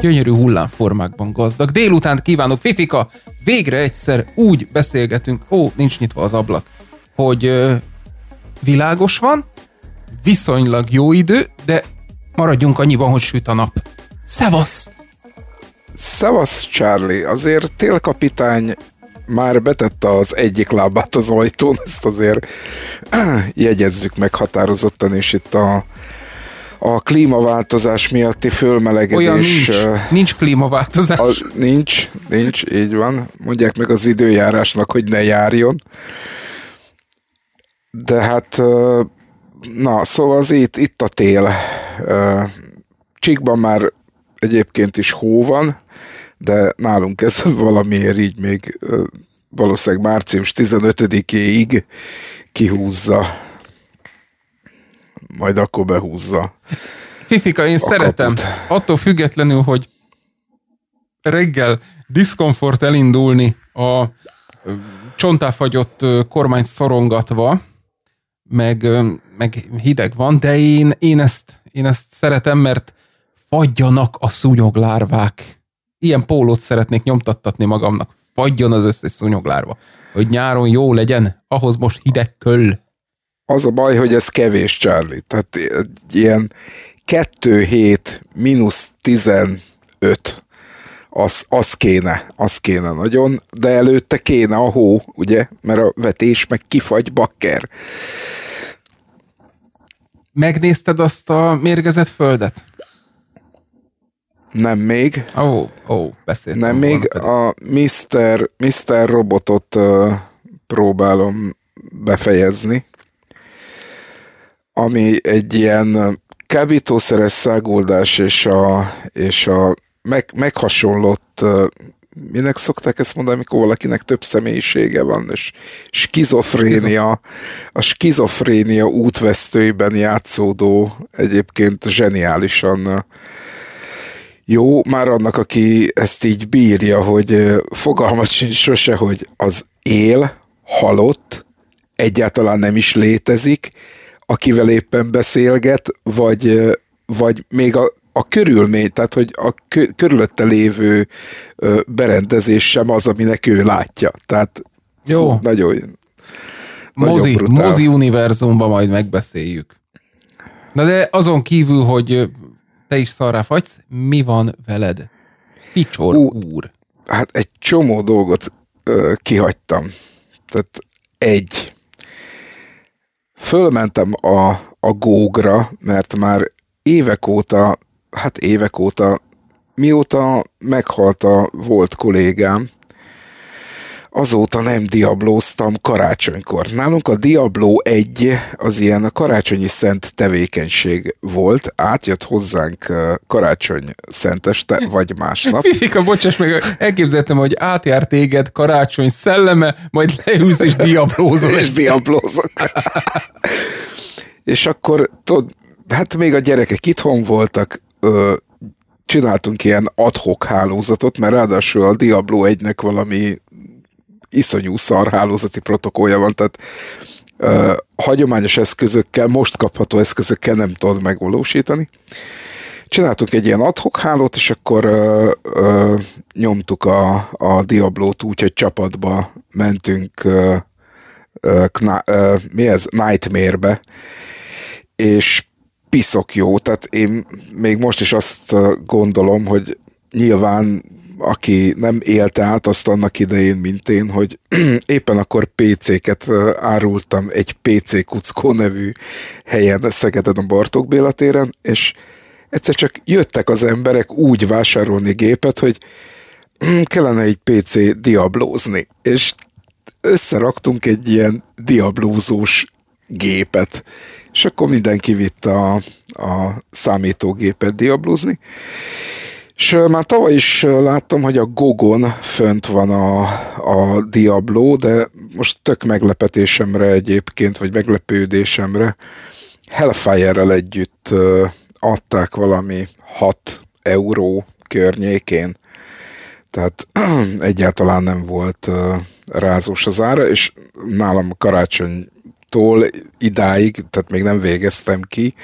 gyönyörű hullámformákban gazdag. Délután kívánok, Fifika, végre egyszer úgy beszélgetünk, ó, nincs nyitva az ablak, hogy ö, világos van, viszonylag jó idő, de maradjunk annyiban, hogy süt a nap. Szevasz! Szevasz, Charlie. Azért télkapitány már betette az egyik lábát az ajtón, ezt azért jegyezzük meg határozottan, és itt a a klímaváltozás miatti fölmelegedés... Olyan nincs, nincs klímaváltozás. A, nincs, nincs, így van. Mondják meg az időjárásnak, hogy ne járjon. De hát, na, szóval az itt, itt a tél. Csíkban már egyébként is hó van, de nálunk ez valamiért így még valószínűleg március 15-éig kihúzza majd akkor behúzza. Fifika, én szeretem. Kaput. Attól függetlenül, hogy reggel diszkomfort elindulni a csontáfagyott kormányt szorongatva, meg, meg hideg van, de én, én, ezt, én ezt szeretem, mert fagyjanak a szúnyoglárvák. Ilyen pólót szeretnék nyomtattatni magamnak. Fagyjon az összes szúnyoglárva. Hogy nyáron jó legyen, ahhoz most hideg köll. Az a baj, hogy ez kevés, Charlie. Tehát ilyen 2 hét mínusz 15 az, az kéne, az kéne nagyon, de előtte kéne a hó, ugye, mert a vetés meg kifagy bakker. Megnézted azt a mérgezett földet? Nem még. Ó, oh, ó, oh, beszéltem. Nem még. A Mr. Mr. Robotot uh, próbálom befejezni ami egy ilyen kábítószeres száguldás és a, és a meg, meghasonlott minek szokták ezt mondani, amikor valakinek több személyisége van, és skizofrénia, a skizofrénia útvesztőiben játszódó egyébként zseniálisan jó, már annak, aki ezt így bírja, hogy fogalmat sincs sose, hogy az él, halott, egyáltalán nem is létezik, akivel éppen beszélget, vagy, vagy még a, a körülmény, tehát hogy a kö, körülötte lévő ö, berendezés sem az, aminek ő látja. Tehát Jó. Fú, nagyon, mozi, brutál. mozi univerzumban majd megbeszéljük. Na de azon kívül, hogy te is szarrá fagysz, mi van veled? Ficsor Ú, úr. Hát egy csomó dolgot ö, kihagytam. Tehát egy, Fölmentem a, a gógra, mert már évek óta, hát évek óta, mióta meghalt a volt kollégám, azóta nem diablóztam karácsonykor. Nálunk a Diablo 1 az ilyen a karácsonyi szent tevékenység volt, átjött hozzánk karácsony szenteste, vagy másnap. Fifika, bocsáss meg, elképzeltem, hogy átjár téged karácsony szelleme, majd leülsz és diablózol. és diablózok. és akkor tudod, hát még a gyerekek itthon voltak, ö, csináltunk ilyen adhok hálózatot, mert ráadásul a Diablo 1-nek valami iszonyú szar hálózati protokollja van, tehát ö, hagyományos eszközökkel, most kapható eszközökkel nem tudod megvalósítani. Csináltuk egy ilyen adhok hálót, és akkor ö, ö, nyomtuk a, a Diablót úgy, hogy csapatba mentünk ö, ö, kna, ö, mi ez? Nightmare-be, és piszok jó, tehát én még most is azt gondolom, hogy nyilván aki nem élte át azt annak idején, mint én, hogy éppen akkor PC-ket árultam egy PC Kuckó nevű helyen Szegeden a Bartók Béla téren, és egyszer csak jöttek az emberek úgy vásárolni gépet, hogy kellene egy PC diablózni, és összeraktunk egy ilyen diablózós gépet, és akkor mindenki vitt a, a számítógépet diablózni, és már tavaly is láttam, hogy a Gogon fönt van a, a Diablo, de most tök meglepetésemre egyébként, vagy meglepődésemre Hellfire-rel együtt adták valami 6 euró környékén. Tehát egyáltalán nem volt rázós az ára, és nálam karácsonytól idáig, tehát még nem végeztem ki,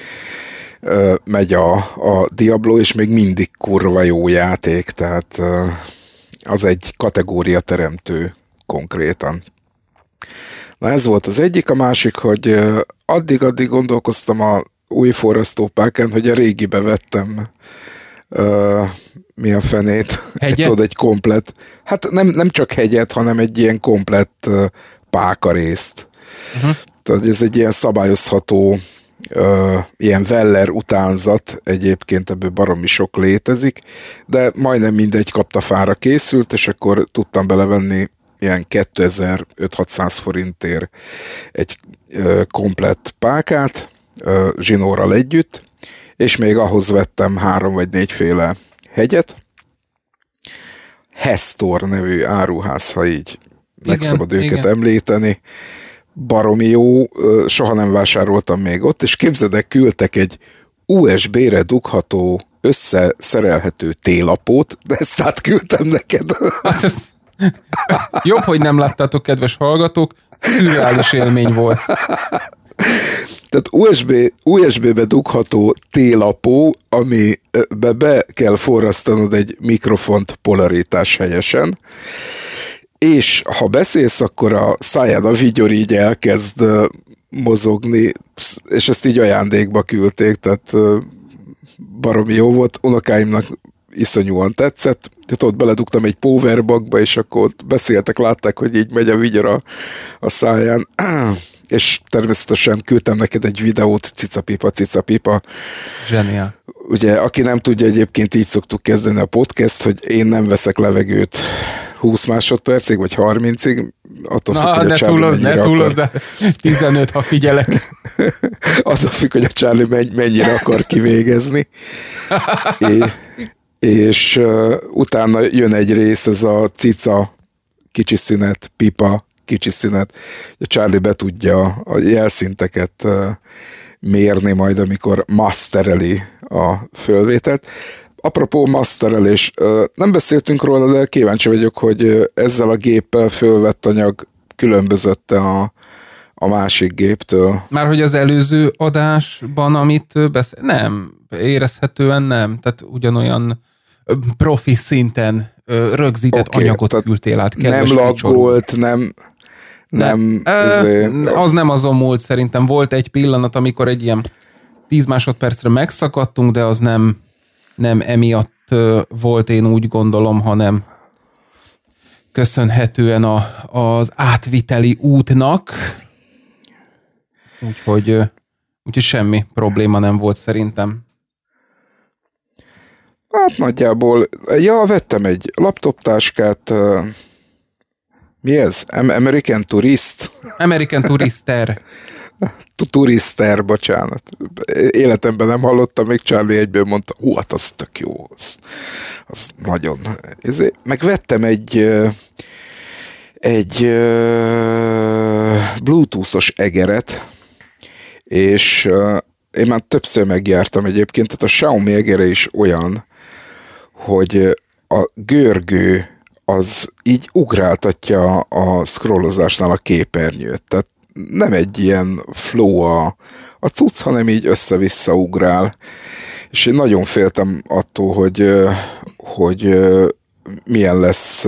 megy a, a Diablo, és még mindig kurva jó játék, tehát az egy kategória teremtő konkrétan. Na ez volt az egyik, a másik, hogy addig-addig gondolkoztam a új forrasztópáken, hogy a régibe vettem uh, mi a fenét? Hegyet? Tudod, egy komplet, hát nem, nem csak hegyet, hanem egy ilyen komplett uh, pákarészt. Uh-huh. Tudod, ez egy ilyen szabályozható uh, ilyen Weller utánzat, egyébként ebből baromi sok létezik, de majdnem mindegy kaptafára készült, és akkor tudtam belevenni ilyen 2500 forintért egy uh, komplett pákát, uh, zsinórral együtt, és még ahhoz vettem három vagy négyféle hegyet. Hestor nevű áruház, ha így igen, megszabad őket igen. említeni. Baromi jó, soha nem vásároltam még ott, és képzedek, küldtek egy USB-re dugható, összeszerelhető télapót, de ezt átküldtem neked. Hát ez jobb, hogy nem láttátok, kedves hallgatók, szürreális élmény volt. Tehát USB, USB-be dugható télapó, amibe be kell forrasztanod egy mikrofont polaritás helyesen, és ha beszélsz, akkor a száján a vigyor így elkezd mozogni, és ezt így ajándékba küldték, tehát baromi jó volt, unokáimnak iszonyúan tetszett, tehát ott beledugtam egy powerbankba, és akkor ott beszéltek, látták, hogy így megy a vigyor a, a száján és természetesen küldtem neked egy videót, cicapipa, cicapipa. Zseniál. Ugye, aki nem tudja, egyébként így szoktuk kezdeni a podcast, hogy én nem veszek levegőt 20 másodpercig, vagy 30-ig, attól Na, függ, hogy a Charlie túloz, ne túloz, de 15, ha figyelek. attól függ, hogy a Charlie mennyire akar kivégezni. é, és uh, utána jön egy rész, ez a cica, kicsi szünet, pipa, kicsi szünet. A Charlie be tudja a jelszinteket mérni majd, amikor mastereli a fölvételt. Apropó masterelés, nem beszéltünk róla, de kíváncsi vagyok, hogy ezzel a géppel fölvett anyag különbözött a, a másik géptől. Már hogy az előző adásban, amit beszél, nem, érezhetően nem, tehát ugyanolyan profi szinten rögzített okay, anyagot küldtél át. Nem laggolt, nem, nem, nem az nem azon múlt szerintem. Volt egy pillanat, amikor egy ilyen 10 másodpercre megszakadtunk, de az nem, nem emiatt volt, én úgy gondolom, hanem köszönhetően a, az átviteli útnak. Úgyhogy, úgyhogy semmi probléma nem volt szerintem. Hát nagyjából, ja, vettem egy laptoptáskát, mi ez? American Tourist? American Tourister. Turister, bocsánat. Életemben nem hallottam, még Charlie egyből mondta, hú, hát az tök jó, az, az nagyon. Ezért megvettem egy egy bluetoothos egeret, és én már többször megjártam egyébként, tehát a Xiaomi egere is olyan, hogy a görgő az így ugráltatja a scrollozásnál a képernyőt. Tehát nem egy ilyen flow a, a cucc, hanem így össze-vissza ugrál. És én nagyon féltem attól, hogy, hogy milyen lesz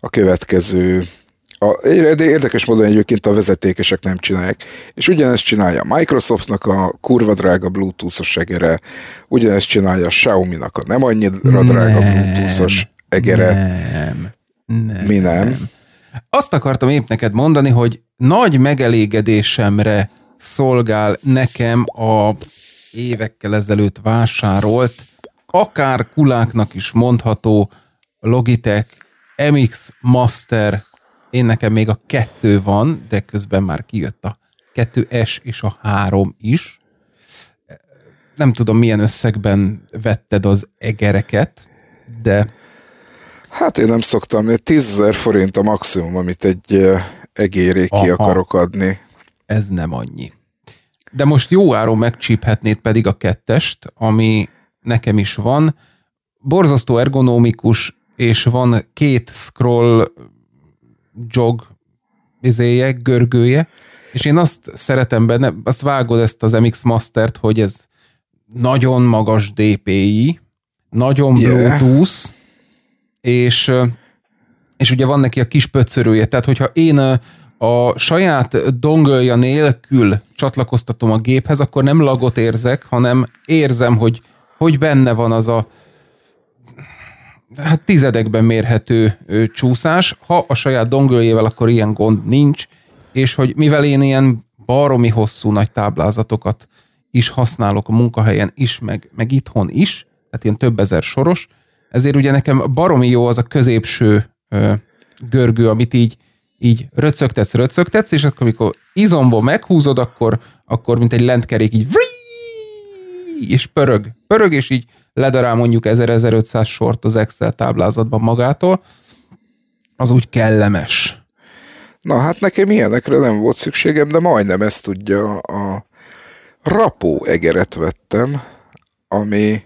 a következő a, érdekes módon egyébként a vezetékesek nem csinálják. És ugyanezt csinálja a Microsoftnak a kurva drága Bluetooth-os segere, ugyanezt csinálja a Xiaomi-nak a nem annyira drága Bluetooth-os egere. Nem. nem. Mi nem? nem? Azt akartam épp neked mondani, hogy nagy megelégedésemre szolgál nekem a évekkel ezelőtt vásárolt, akár kuláknak is mondható Logitech MX Master, én nekem még a kettő van, de közben már kijött a 2S és a 3 is. Nem tudom, milyen összegben vetted az egereket, de Hát én nem szoktam, 10 ezer forint a maximum, amit egy egéré ki Aha. akarok adni. Ez nem annyi. De most jó áron megcsíphetnéd pedig a kettest, ami nekem is van. borzasztó ergonomikus, és van két scroll jog izéje, görgője, és én azt szeretem benne, azt vágod ezt az MX Mastert, hogy ez nagyon magas DPI, nagyon yeah. Bluetooth, és, és ugye van neki a kis pöccörője, tehát hogyha én a saját dongolja nélkül csatlakoztatom a géphez, akkor nem lagot érzek, hanem érzem, hogy, hogy benne van az a hát tizedekben mérhető csúszás. Ha a saját dongoljével, akkor ilyen gond nincs, és hogy mivel én ilyen baromi hosszú nagy táblázatokat is használok a munkahelyen is, meg, meg itthon is, tehát ilyen több ezer soros, ezért ugye nekem baromi jó az a középső görgő, amit így, így röcögtetsz, röcögtetsz, és akkor amikor izomból meghúzod, akkor, akkor mint egy lentkerék így és pörög, pörög, és így ledarál mondjuk 1000-1500 sort az Excel táblázatban magától, az úgy kellemes. Na hát nekem ilyenekre nem volt szükségem, de majdnem ezt tudja. A rapó egeret vettem, ami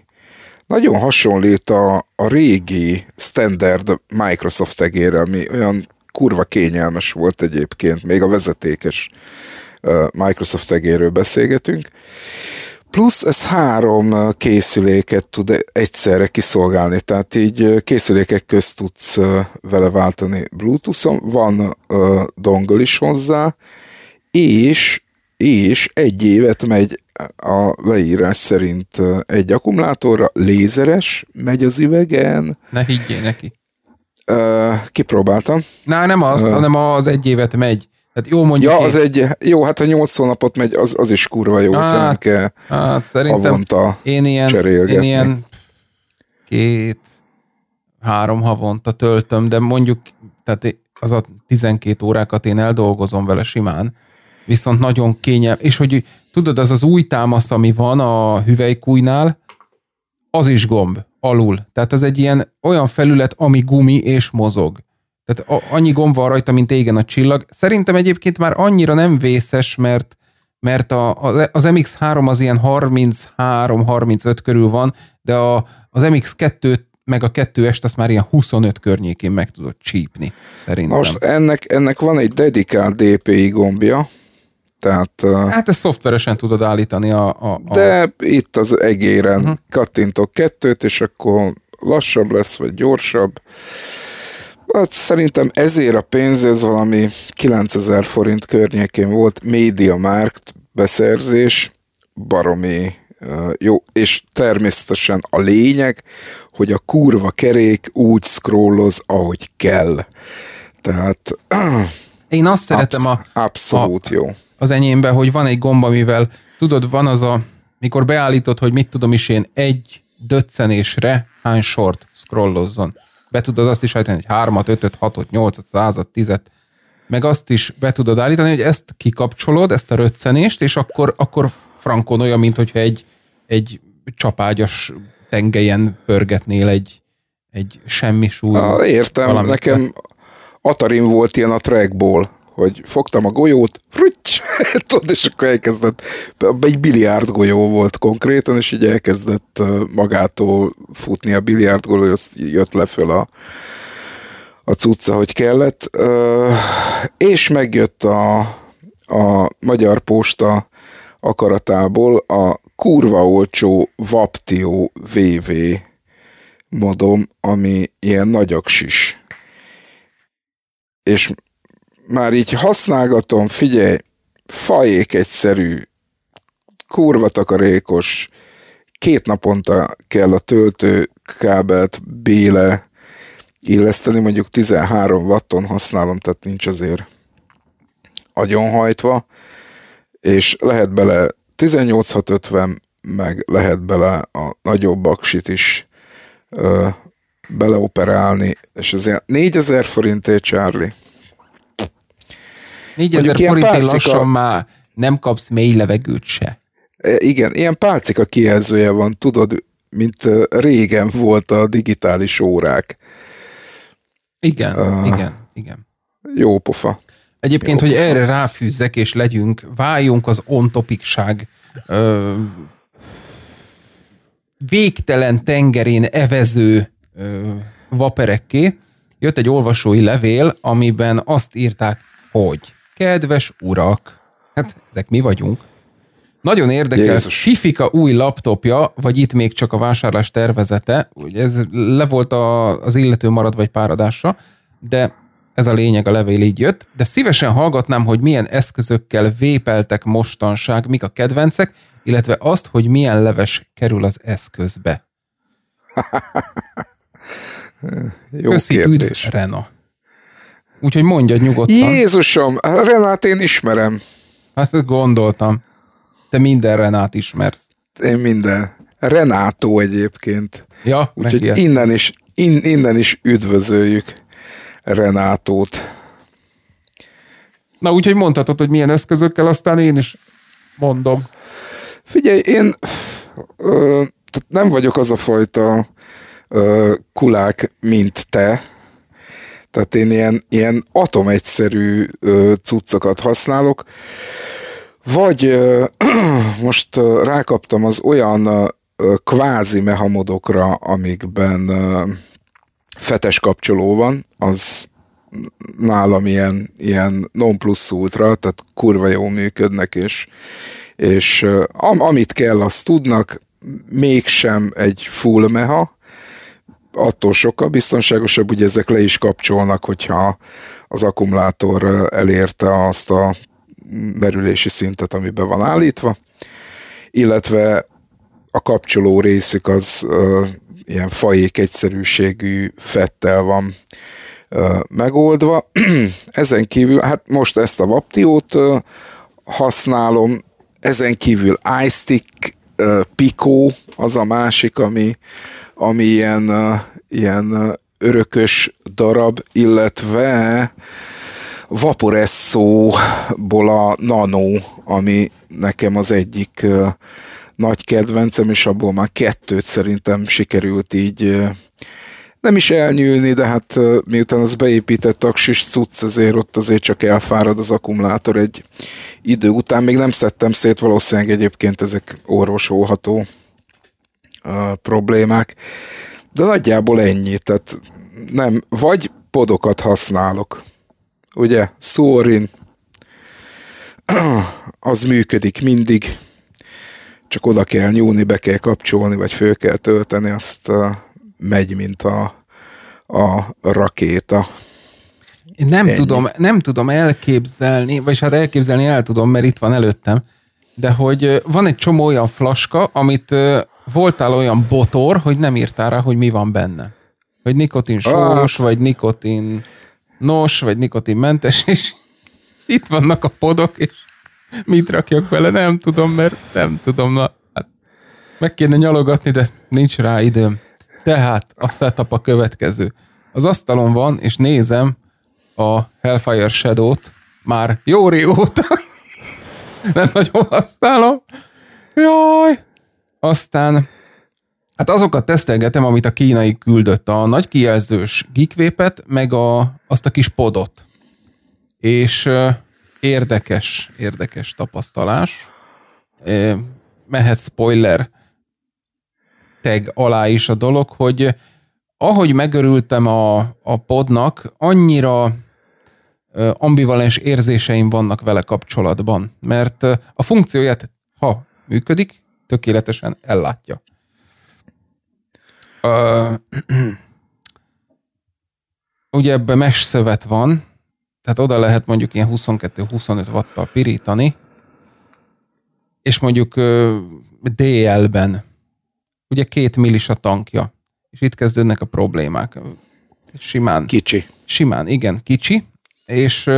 nagyon hasonlít a, a régi standard Microsoft egére, ami olyan kurva kényelmes volt egyébként, még a vezetékes Microsoft egéről beszélgetünk. Plusz ez három készüléket tud egyszerre kiszolgálni, tehát így készülékek közt tudsz vele váltani Bluetooth-on, van dongle is hozzá, és, és egy évet megy a leírás szerint egy akkumulátorra, lézeres, megy az üvegen. Ne higgyél neki. Uh, kipróbáltam. Na, nem az, uh, hanem az egy évet megy. Tehát jó mondjuk Ja, az egy, jó, hát ha nyolc hónapot megy, az, az is kurva jó, hát, nem kell hát szerintem én ilyen, én ilyen két, három havonta töltöm, de mondjuk, tehát az a 12 órákat én eldolgozom vele simán, viszont nagyon kényel, és hogy tudod, az az új támasz, ami van a hüvelykújnál, az is gomb, alul. Tehát az egy ilyen olyan felület, ami gumi és mozog. Tehát annyi gomb van rajta, mint égen a csillag. Szerintem egyébként már annyira nem vészes, mert mert a, az MX3 az ilyen 33-35 körül van, de a, az MX2 meg a 2-est azt már ilyen 25 környékén meg tudod csípni, szerintem. Most ennek, ennek van egy dedikált DPI gombja, tehát... Hát ezt szoftveresen tudod állítani a... a, a... De itt az egéren uh-huh. kattintok kettőt, és akkor lassabb lesz, vagy gyorsabb. Hát szerintem ezért a pénz, ez valami 9000 forint környékén volt, Media Markt beszerzés, baromi jó, és természetesen a lényeg, hogy a kurva kerék úgy scrolloz, ahogy kell. Tehát én azt szeretem a, abszolút a, jó. az enyémbe, hogy van egy gomba, mivel tudod, van az a, mikor beállítod, hogy mit tudom is én, egy döccenésre hány sort scrollozzon be tudod azt is állítani, hogy 3 5 6 8 100 10 meg azt is be tudod állítani, hogy ezt kikapcsolod, ezt a röccenést, és akkor, akkor frankon olyan, mint hogyha egy, egy csapágyas tengelyen pörgetnél egy, egy semmi súly. Ah, értem, nekem Atarim volt ilyen a trackból, hogy fogtam a golyót, frücs, tudod, és akkor elkezdett, egy biliárd golyó volt konkrétan, és így elkezdett magától futni a biliárd golyó, azt jött le föl a, a cucca, hogy kellett, és megjött a, a Magyar Posta akaratából a kurva olcsó Vaptio VV modom, ami ilyen nagyaksis. És már így használgatom, figyelj, fajék egyszerű, kurva takarékos, két naponta kell a töltőkábelt béle illeszteni, mondjuk 13 watton használom, tehát nincs azért agyonhajtva, és lehet bele 18650, meg lehet bele a nagyobb aksit is beleoperálni, és azért 4000 forintért, Charlie. 4000 forintért lassan már nem kapsz mély levegőt se. E, igen, ilyen pálcika kijelzője van, tudod, mint régen volt a digitális órák. Igen, uh, igen, igen. Jó pofa. Egyébként, jó hogy pofa. erre ráfűzzek és legyünk, váljunk az on topicság uh, végtelen tengerén evező ö, vaperekké, jött egy olvasói levél, amiben azt írták, hogy kedves urak, hát ezek mi vagyunk, nagyon érdekes, Jézus. Fifika új laptopja, vagy itt még csak a vásárlás tervezete, ugye ez le volt a, az illető marad vagy páradásra, de ez a lényeg, a levél így jött, de szívesen hallgatnám, hogy milyen eszközökkel vépeltek mostanság, mik a kedvencek, illetve azt, hogy milyen leves kerül az eszközbe. Jó Köszi, kérdés. üdv, Rena. Úgyhogy mondja nyugodtan. Jézusom, Renát én ismerem. Hát gondoltam. Te minden Renát ismersz. Én minden. Renátó egyébként. Ja, Úgyhogy innen is, in, innen is üdvözöljük Renátót. Na, úgyhogy mondhatod, hogy milyen eszközökkel, aztán én is mondom. Figyelj, én ö, nem vagyok az a fajta kulák, mint te, tehát én ilyen, ilyen atomegyszerű ö, cuccokat használok, vagy most rákaptam az olyan ö, kvázi mehamodokra, amikben fetes kapcsoló van, az nálam ilyen, ilyen non plus ultra, tehát kurva jó működnek, és, és am, amit kell, azt tudnak, mégsem egy full meha, attól sokkal biztonságosabb, ugye ezek le is kapcsolnak, hogyha az akkumulátor elérte azt a merülési szintet, amiben van állítva, illetve a kapcsoló részük az uh, ilyen fajék egyszerűségű fettel van uh, megoldva. Ezen kívül, hát most ezt a Vaptiót uh, használom, ezen kívül iStick Pico az a másik, ami, ami ilyen, ilyen örökös darab, illetve Vaporesso-ból a Nano, ami nekem az egyik nagy kedvencem, és abból már kettőt szerintem sikerült így nem is elnyűlni, de hát miután az beépített aksis cucc, azért ott azért csak elfárad az akkumulátor egy idő után. Még nem szedtem szét, valószínűleg egyébként ezek orvosolható uh, problémák. De nagyjából ennyi, tehát nem, vagy podokat használok. Ugye, szórin, az működik mindig, csak oda kell nyúlni, be kell kapcsolni, vagy föl kell tölteni, azt megy, mint a, a rakéta. Én nem tudom, nem tudom elképzelni, vagy hát elképzelni el tudom, mert itt van előttem, de hogy van egy csomó olyan flaska, amit voltál olyan botor, hogy nem írtál rá, hogy mi van benne. Hogy nikotin sós, ah. vagy nikotin nos, vagy nikotin mentes, és itt vannak a podok, és mit rakjak vele, nem tudom, mert nem tudom, na, hát meg kéne nyalogatni, de nincs rá időm. Tehát a setup a következő. Az asztalon van, és nézem a Hellfire Shadow-t már jó régóta. Nem nagyon használom. Jaj! Aztán Hát azokat tesztelgetem, amit a kínai küldött, a nagy kijelzős gigvépet, meg a, azt a kis podot. És érdekes, érdekes tapasztalás. Mehet spoiler tag alá is a dolog, hogy ahogy megörültem a, a podnak, annyira ambivalens érzéseim vannak vele kapcsolatban, mert a funkcióját, ha működik, tökéletesen ellátja. Uh, ugye ebben mesh szövet van, tehát oda lehet mondjuk ilyen 22-25 watttal pirítani, és mondjuk uh, DL-ben ugye két millis a tankja, és itt kezdődnek a problémák. Simán. Kicsi. Simán, igen, kicsi, és,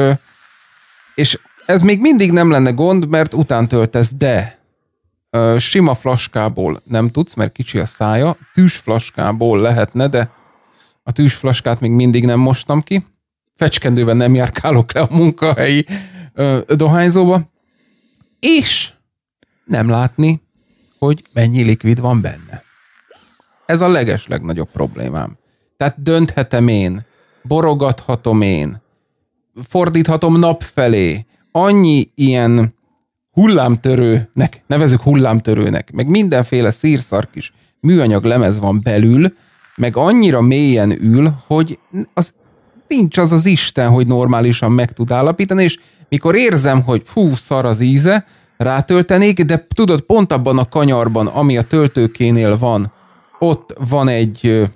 és ez még mindig nem lenne gond, mert után töltesz, de sima flaskából nem tudsz, mert kicsi a szája, tűs flaskából lehetne, de a tűs flaskát még mindig nem mostam ki, fecskendőben nem járkálok le a munkahelyi dohányzóba, és nem látni, hogy mennyi likvid van benne. Ez a leges legnagyobb problémám. Tehát dönthetem én, borogathatom én, fordíthatom nap felé. Annyi ilyen hullámtörőnek, nevezük hullámtörőnek, meg mindenféle szírszark is műanyag lemez van belül, meg annyira mélyen ül, hogy az nincs az az Isten, hogy normálisan meg tud állapítani, és mikor érzem, hogy fú, szar az íze, rátöltenék, de tudod, pont abban a kanyarban, ami a töltőkénél van, ott van egy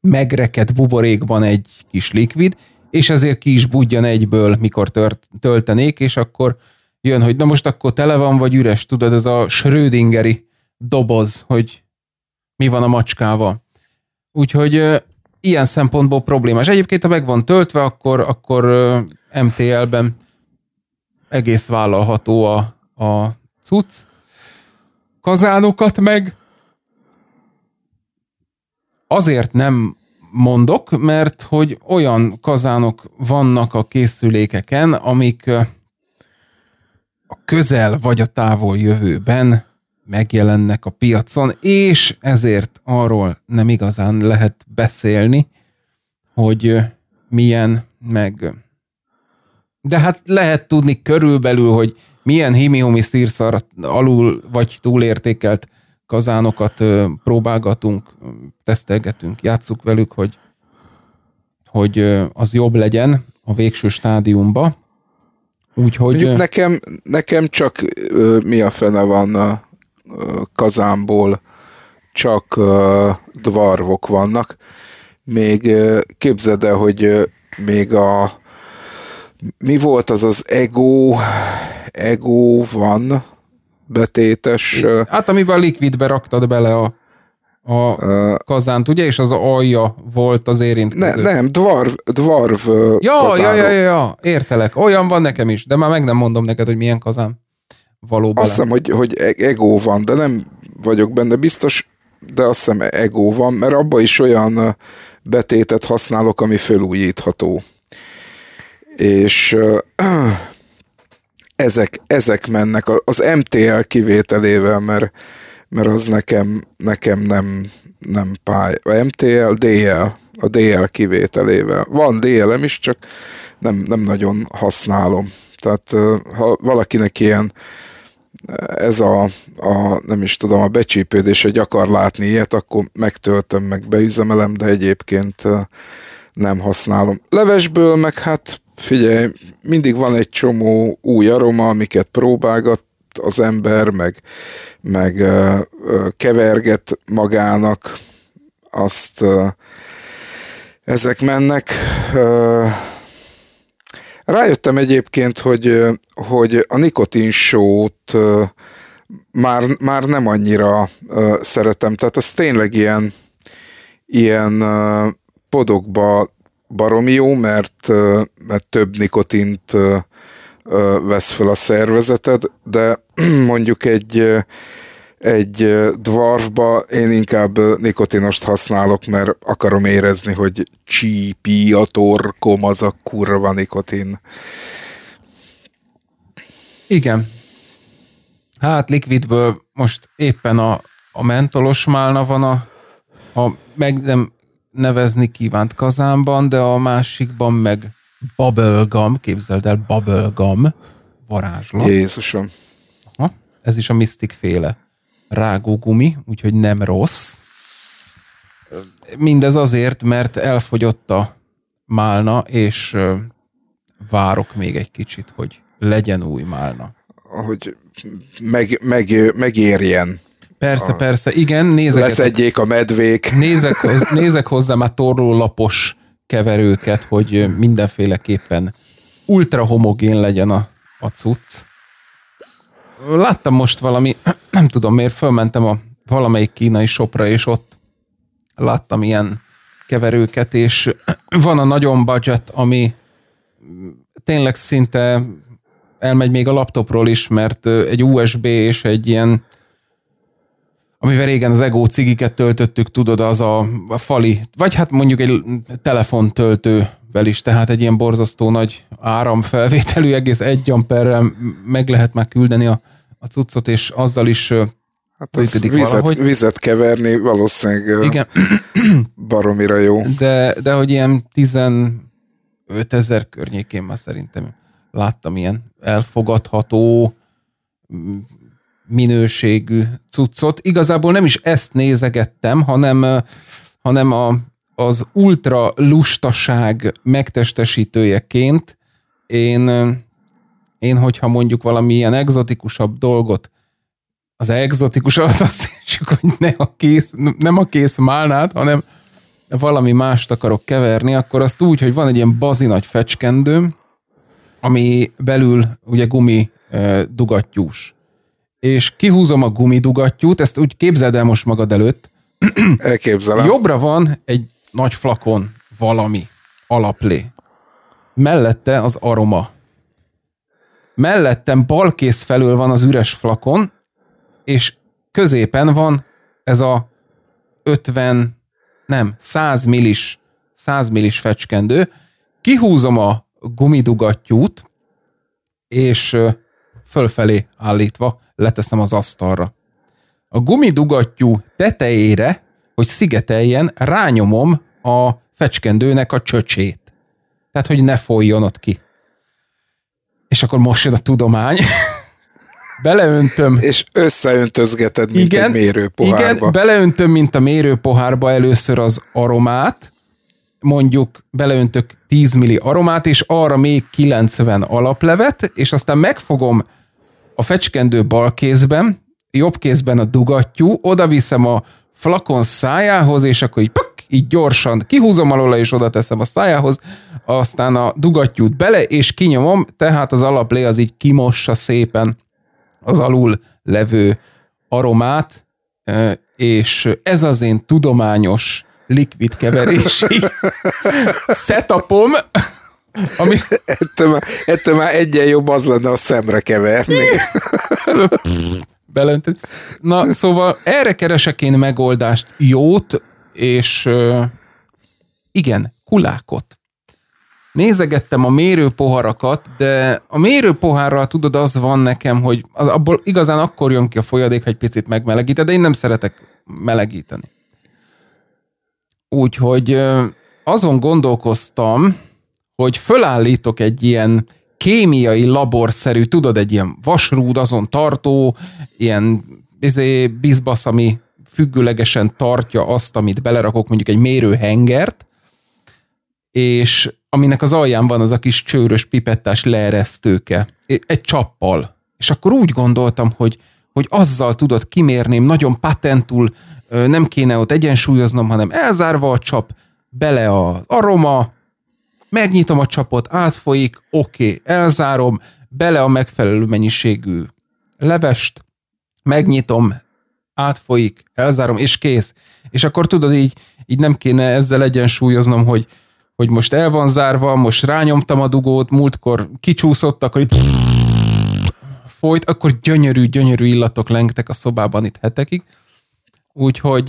megrekedt buborékban egy kis likvid, és ezért ki is budjan egyből, mikor tört, töltenék, és akkor jön, hogy na most akkor tele van, vagy üres, tudod, ez a Schrödingeri doboz, hogy mi van a macskával. Úgyhogy ilyen szempontból problémás. Egyébként, ha meg van töltve, akkor, akkor MTL-ben egész vállalható a, a cucc. Kazánokat meg azért nem mondok, mert hogy olyan kazánok vannak a készülékeken, amik a közel vagy a távol jövőben megjelennek a piacon, és ezért arról nem igazán lehet beszélni, hogy milyen meg... De hát lehet tudni körülbelül, hogy milyen himihumi szírszar alul vagy túlértékelt kazánokat próbálgatunk, tesztelgetünk, játsszuk velük, hogy, hogy az jobb legyen a végső stádiumba. Úgyhogy... nekem, nekem csak mi a fene van a kazánból, csak dvarvok vannak. Még képzeld el, hogy még a mi volt az az ego, ego van, betétes... Hát amiben a likvidbe raktad bele a, a kazánt, ugye? És az alja volt az érintkező. Ne, nem, dvarv, dvarv ja, ja, ja, ja, ja, értelek. Olyan van nekem is, de már meg nem mondom neked, hogy milyen kazán valóban. Azt hiszem, hogy, hogy e- ego van, de nem vagyok benne biztos, de azt hiszem ego van, mert abba is olyan betétet használok, ami felújítható. És ezek, ezek mennek az MTL kivételével, mert, mert az nekem, nekem nem, nem pály. A MTL, DL, a DL kivételével. Van DL-em is, csak nem, nem nagyon használom. Tehát ha valakinek ilyen ez a, a, nem is tudom, a becsípődés, hogy akar látni ilyet, akkor megtöltöm, meg beüzemelem, de egyébként nem használom. Levesből meg hát figyelj, mindig van egy csomó új aroma, amiket próbálgat az ember, meg, meg keverget magának, azt ezek mennek. Rájöttem egyébként, hogy, hogy a nikotinsót uh, már, már nem annyira szeretem, tehát az tényleg ilyen, ilyen podokba baromi jó, mert, mert több nikotint vesz fel a szervezeted, de mondjuk egy, egy dwarfba én inkább nikotinost használok, mert akarom érezni, hogy csípi a torkom, az a kurva nikotin. Igen. Hát likvidből most éppen a, a mentolos málna van a, a meg nem nevezni kívánt kazánban, de a másikban meg bubblegum, képzeld el, bubblegum varázslat. Jézusom. Aha, ez is a Mystic féle rágógumi, úgyhogy nem rossz. Mindez azért, mert elfogyott a málna, és várok még egy kicsit, hogy legyen új málna. Hogy meg, meg, megérjen. Persze, a, persze, igen, nézek. Leszedjék a medvék. Nézek, nézek hozzá már torlólapos keverőket, hogy mindenféleképpen ultra homogén legyen a, a cucc. Láttam most valami, nem tudom miért, fölmentem a valamelyik kínai shopra, és ott láttam ilyen keverőket, és van a nagyon budget, ami tényleg szinte elmegy még a laptopról is, mert egy USB és egy ilyen amivel régen az ego cigiket töltöttük, tudod, az a, fali, vagy hát mondjuk egy telefontöltővel is, tehát egy ilyen borzasztó nagy áramfelvételű, egész egy amperrel meg lehet már küldeni a, a cuccot, és azzal is Hát az vizet, vizet keverni valószínűleg Igen. baromira jó. De, de hogy ilyen 15 ezer környékén már szerintem láttam ilyen elfogadható minőségű cuccot. Igazából nem is ezt nézegettem, hanem, hanem a, az ultra lustaság megtestesítőjeként én, én, hogyha mondjuk valami ilyen egzotikusabb dolgot, az egzotikus alatt azt értsük, hogy ne a kész, nem a kész málnát, hanem valami mást akarok keverni, akkor azt úgy, hogy van egy ilyen bazi nagy fecskendőm, ami belül ugye gumi dugattyús. És kihúzom a gumidugattyút, ezt úgy képzeld el most magad előtt. Elképzelem. Jobbra van egy nagy flakon valami alaplé. Mellette az aroma. Mellettem balkész felől van az üres flakon, és középen van ez a 50, nem, 100 millis, 100 millis fecskendő. Kihúzom a gumidugattyút, és fölfelé állítva leteszem az asztalra. A gumidugattyú tetejére, hogy szigeteljen, rányomom a fecskendőnek a csöcsét. Tehát, hogy ne folyjon ott ki. És akkor most jön a tudomány. Beleöntöm. És összeöntözgeted, mint igen, egy mérőpohárba. Igen, beleöntöm, mint a mérőpohárba először az aromát, mondjuk beleöntök 10 milli aromát, és arra még 90 alaplevet, és aztán megfogom a fecskendő bal kézben, jobb kézben a dugattyú, oda viszem a flakon szájához, és akkor így, pök, így gyorsan kihúzom alóla, és oda teszem a szájához, aztán a dugattyút bele, és kinyomom, tehát az alaplé az így kimossa szépen az alul levő aromát, és ez az én tudományos likvid keverési setupom, ami... ettől, már, ettől már egyen jobb az lenne a szemre keverni. Belöntöd. Na, szóval erre keresek én megoldást, jót, és igen, kulákot. Nézegettem a mérőpoharakat, de a mérőpohárral tudod, az van nekem, hogy az, abból igazán akkor jön ki a folyadék, ha egy picit megmelegíted, de én nem szeretek melegíteni. Úgyhogy azon gondolkoztam, hogy fölállítok egy ilyen kémiai laborszerű, tudod, egy ilyen vasrúd, azon tartó, ilyen izé, bizbasz, ami függőlegesen tartja azt, amit belerakok, mondjuk egy mérőhengert, és aminek az alján van az a kis csőrös pipettás leeresztőke, egy csappal. És akkor úgy gondoltam, hogy, hogy azzal tudod kimérném, nagyon patentul, nem kéne ott egyensúlyoznom, hanem elzárva a csap, bele az aroma, megnyitom a csapot, átfolyik, oké, okay, elzárom, bele a megfelelő mennyiségű levest, megnyitom, átfolyik, elzárom, és kész. És akkor tudod, így, így nem kéne ezzel egyensúlyoznom, hogy, hogy most el van zárva, most rányomtam a dugót, múltkor kicsúszott, akkor itt folyt, akkor gyönyörű, gyönyörű illatok lengtek a szobában itt hetekig. Úgyhogy,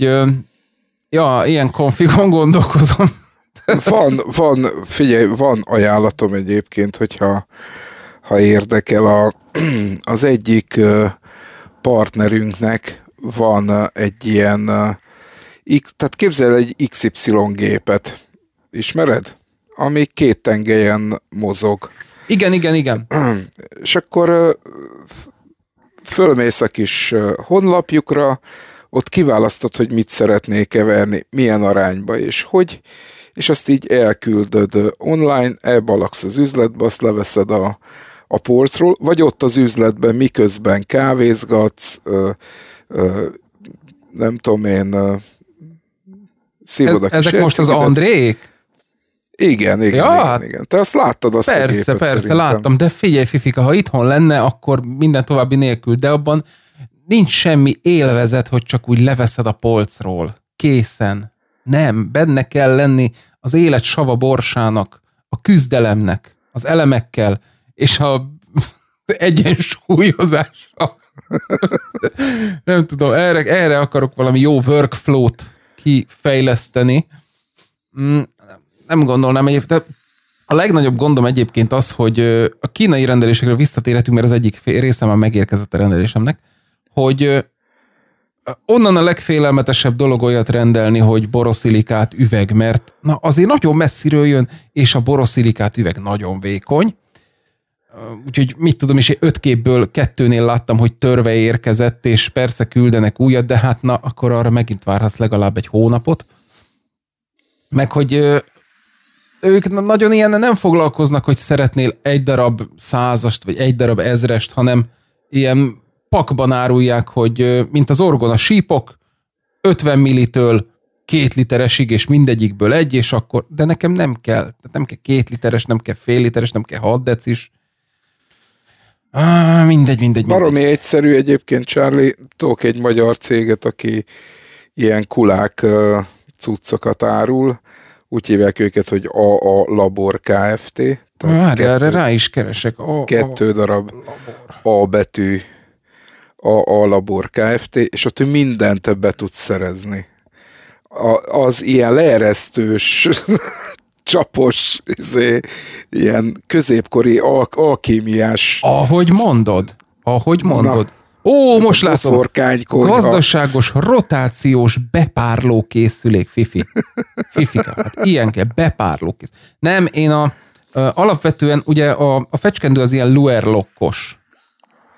ja, ilyen konfigon gondolkozom. Van, van, figyelj, van ajánlatom egyébként, hogyha ha érdekel a, az egyik partnerünknek van egy ilyen, tehát képzel egy XY gépet, ismered? Ami két tengelyen mozog. Igen, igen, igen. És akkor fölmész a kis honlapjukra, ott kiválasztod, hogy mit szeretnék keverni, milyen arányba, és hogy, és azt így elküldöd online, elbalaksz az üzletbe, azt leveszed a, a polcról, vagy ott az üzletben miközben kávézgatsz, ö, ö, nem tudom én, szívod Ez, Ezek most az Andrék? Igen, igen, ja, igen, hát igen. Te azt láttad azt persze, a gépet, Persze, szerintem. láttam, de figyelj Fifika, ha itthon lenne, akkor minden további nélkül, de abban nincs semmi élvezet, hogy csak úgy leveszed a polcról. Készen. Nem, benne kell lenni az élet sava borsának, a küzdelemnek, az elemekkel, és a egyensúlyozással. Nem tudom, erre, erre akarok valami jó workflow-t kifejleszteni. Mm, nem gondolnám egyébként, a legnagyobb gondom egyébként az, hogy a kínai rendelésekre visszatérhetünk, mert az egyik része már megérkezett a rendelésemnek, hogy onnan a legfélelmetesebb dolog olyat rendelni, hogy boroszilikát üveg, mert na azért nagyon messziről jön, és a boroszilikát üveg nagyon vékony. úgyhogy mit tudom is, öt képből kettőnél láttam, hogy törve érkezett, és persze küldenek újat, de hát na, akkor arra megint várhatsz legalább egy hónapot. Meg, hogy ők nagyon ilyen nem foglalkoznak, hogy szeretnél egy darab százast, vagy egy darab ezrest, hanem ilyen pakban árulják, hogy mint az orgon a sípok, 50 millitől két literesig, és mindegyikből egy, és akkor, de nekem nem kell. Nem kell két literes, nem kell fél literes, nem kell hat decis. Ah, mindegy, mindegy, mindegy. Baromi egyszerű egyébként, Charlie. Tudok egy magyar céget, aki ilyen kulák cuccokat árul. Úgy hívják őket, hogy AA Labor Kft. Tehát kettő, erre rá is keresek. A, kettő darab labor. A betű AA Labor Kft. És ott mindent be tudsz szerezni a, az ilyen leeresztős, csapos, izé, ilyen középkori al- alkémiás... Ahogy mondod, ahogy mondod. Na, Ó, most látom. Gazdaságos, rotációs bepárló készülék, Fifi. Fifi, hát ilyen kell, bepárló készülék. Nem, én a, alapvetően ugye a, a fecskendő az ilyen luerlokkos.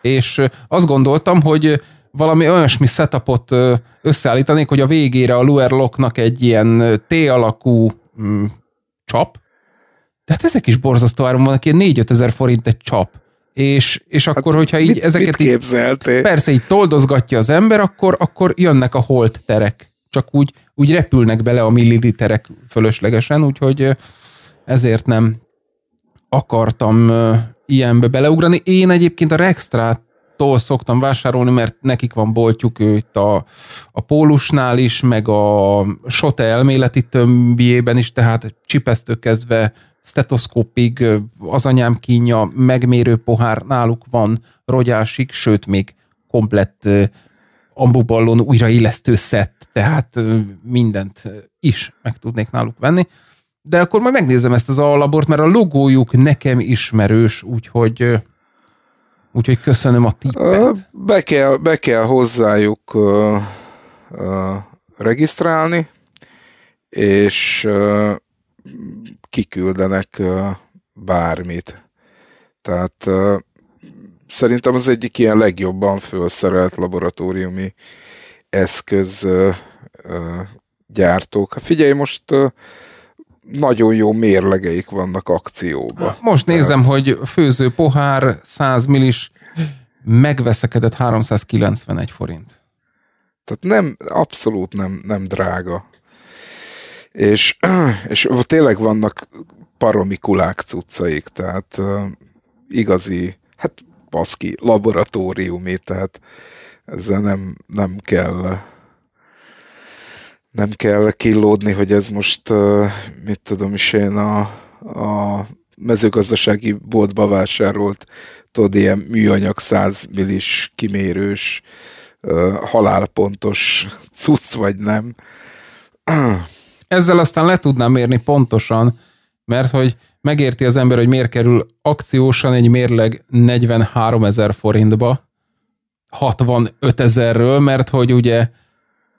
És azt gondoltam, hogy valami olyasmi setupot összeállítanék, hogy a végére a Luer Locknak egy ilyen T-alakú mm, csap, de hát ezek is borzasztó áron vannak, ilyen 4-5 ezer forint egy csap. És, és hát akkor, hát hogyha így mit, ezeket mit képzeltél? így, persze így toldozgatja az ember, akkor, akkor jönnek a holt terek. Csak úgy, úgy repülnek bele a milliliterek fölöslegesen, úgyhogy ezért nem akartam ilyenbe beleugrani. Én egyébként a Rextrát tól szoktam vásárolni, mert nekik van boltjuk itt a, a Pólusnál is, meg a Sote elméleti tömbjében is, tehát csipesztő kezdve stetoszkópig, az anyám kínja, megmérő pohár náluk van rogyásig, sőt még komplett ambuballon újraillesztő szett, tehát mindent is meg tudnék náluk venni. De akkor majd megnézem ezt az alabort, mert a logójuk nekem ismerős, úgyhogy Úgyhogy köszönöm a tippet. Be kell, be kell hozzájuk uh, uh, regisztrálni, és uh, kiküldenek uh, bármit. Tehát uh, szerintem az egyik ilyen legjobban felszerelt laboratóriumi eszköz uh, uh, gyártók. Figyelj, most uh, nagyon jó mérlegeik vannak akcióban. Most nézem, Tehát... hogy főző pohár 100 millis megveszekedett 391 forint. Tehát nem, abszolút nem, nem drága. És, és tényleg vannak paromikulák cuccaik, tehát igazi, hát baszki, laboratóriumi, tehát ezzel nem, nem kell nem kell killódni, hogy ez most, mit tudom is én, a, a mezőgazdasági boltba vásárolt, tudod, ilyen műanyag 100 millis kimérős, halálpontos cucc, vagy nem. Ezzel aztán le tudnám mérni pontosan, mert hogy megérti az ember, hogy miért kerül akciósan egy mérleg 43 ezer forintba, 65 ezerről, mert hogy ugye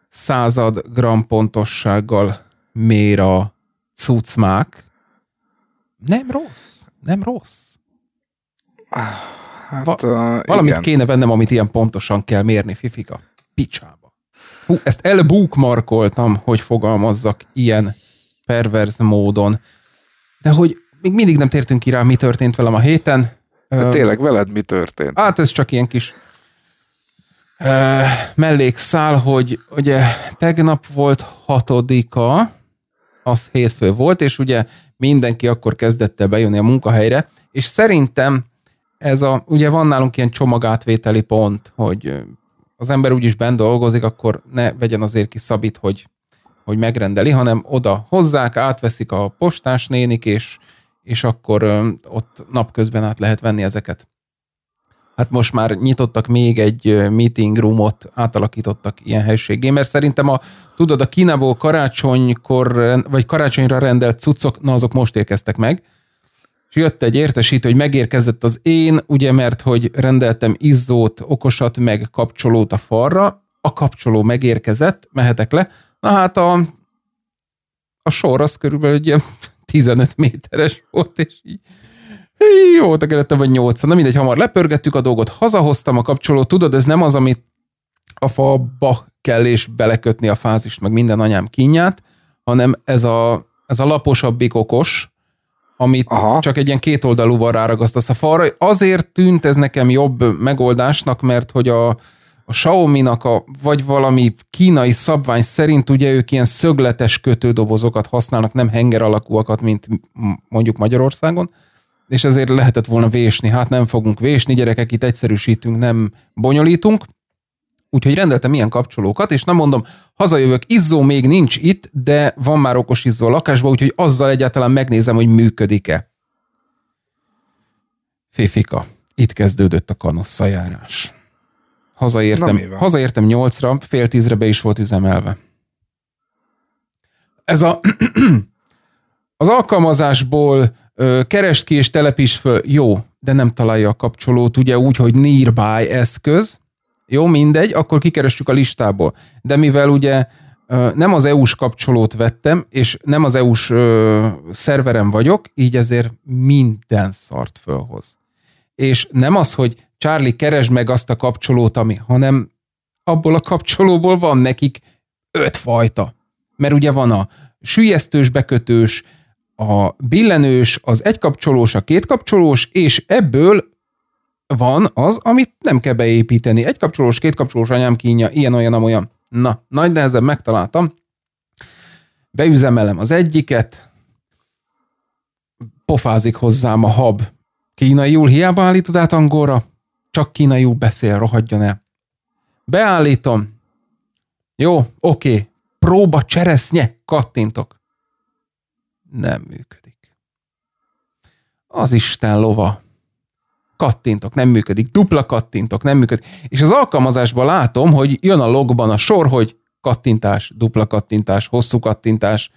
század gram pontossággal mér a cucmák. Nem rossz, nem rossz. Hát, Va- uh, valamit igen. kéne vennem, amit ilyen pontosan kell mérni, Fifika. Picsába. Hú, ezt elbookmarkoltam, hogy fogalmazzak ilyen perverz módon. De hogy még mindig nem tértünk ki rá, mi történt velem a héten. De tényleg veled mi történt? Hát ez csak ilyen kis mellékszál, hogy ugye tegnap volt hatodika, az hétfő volt, és ugye mindenki akkor kezdett el bejönni a munkahelyre, és szerintem ez a, ugye van nálunk ilyen csomagátvételi pont, hogy az ember úgyis bent dolgozik, akkor ne vegyen azért ki szabít, hogy, hogy megrendeli, hanem oda hozzák, átveszik a postás nénik, és, és akkor ott napközben át lehet venni ezeket hát most már nyitottak még egy meeting roomot, átalakítottak ilyen helységé, mert szerintem a, tudod, a Kínából karácsonykor, vagy karácsonyra rendelt cuccok, na azok most érkeztek meg, és jött egy értesítő, hogy megérkezett az én, ugye, mert hogy rendeltem izzót, okosat, meg kapcsolót a falra, a kapcsoló megérkezett, mehetek le, na hát a, a sor az körülbelül egy ilyen 15 méteres volt, és így Jó, tekerettem vagy nyolc. Na mindegy, hamar lepörgettük a dolgot, hazahoztam a kapcsolót, tudod, ez nem az, amit a falba kell és belekötni a fázist, meg minden anyám kínját, hanem ez a, ez a laposabbik okos, amit Aha. csak egy ilyen kétoldalúval ráragasztasz a falra. Azért tűnt ez nekem jobb megoldásnak, mert hogy a, a Xiaomi-nak a, vagy valami kínai szabvány szerint ugye ők ilyen szögletes kötődobozokat használnak, nem henger alakúakat, mint mondjuk Magyarországon, és ezért lehetett volna vésni. Hát nem fogunk vésni, gyerekek, itt egyszerűsítünk, nem bonyolítunk. Úgyhogy rendeltem ilyen kapcsolókat, és nem mondom, hazajövök, izzó még nincs itt, de van már okos izzó a lakásban, úgyhogy azzal egyáltalán megnézem, hogy működik-e. Féfika, itt kezdődött a kanosszajárás. Hazaértem, hazaértem nyolcra, fél tízre be is volt üzemelve. Ez a az alkalmazásból ö, kerest ki és telepíts föl, jó, de nem találja a kapcsolót, ugye úgy, hogy nearby eszköz, jó, mindegy, akkor kikerestjük a listából. De mivel ugye nem az EU-s kapcsolót vettem, és nem az EU-s szerverem vagyok, így ezért minden szart fölhoz. És nem az, hogy Charlie, keresd meg azt a kapcsolót, ami, hanem abból a kapcsolóból van nekik öt fajta. Mert ugye van a sülyeztős, bekötős, a billenős, az egykapcsolós, a kétkapcsolós, és ebből van az, amit nem kell beépíteni. Egy kapcsolós, két kapcsolós anyám kínja, ilyen, olyan, olyan. Na, nagy nehezen megtaláltam. Beüzemelem az egyiket, pofázik hozzám a hab. Kínaiul hiába állítod át angolra, csak kínaiul beszél, rohadjon el. Beállítom. Jó, oké. Próba cseresznye, kattintok. Nem működik. Az Isten lova kattintok, nem működik, dupla kattintok, nem működik. És az alkalmazásban látom, hogy jön a logban a sor, hogy kattintás, dupla kattintás, hosszú kattintás,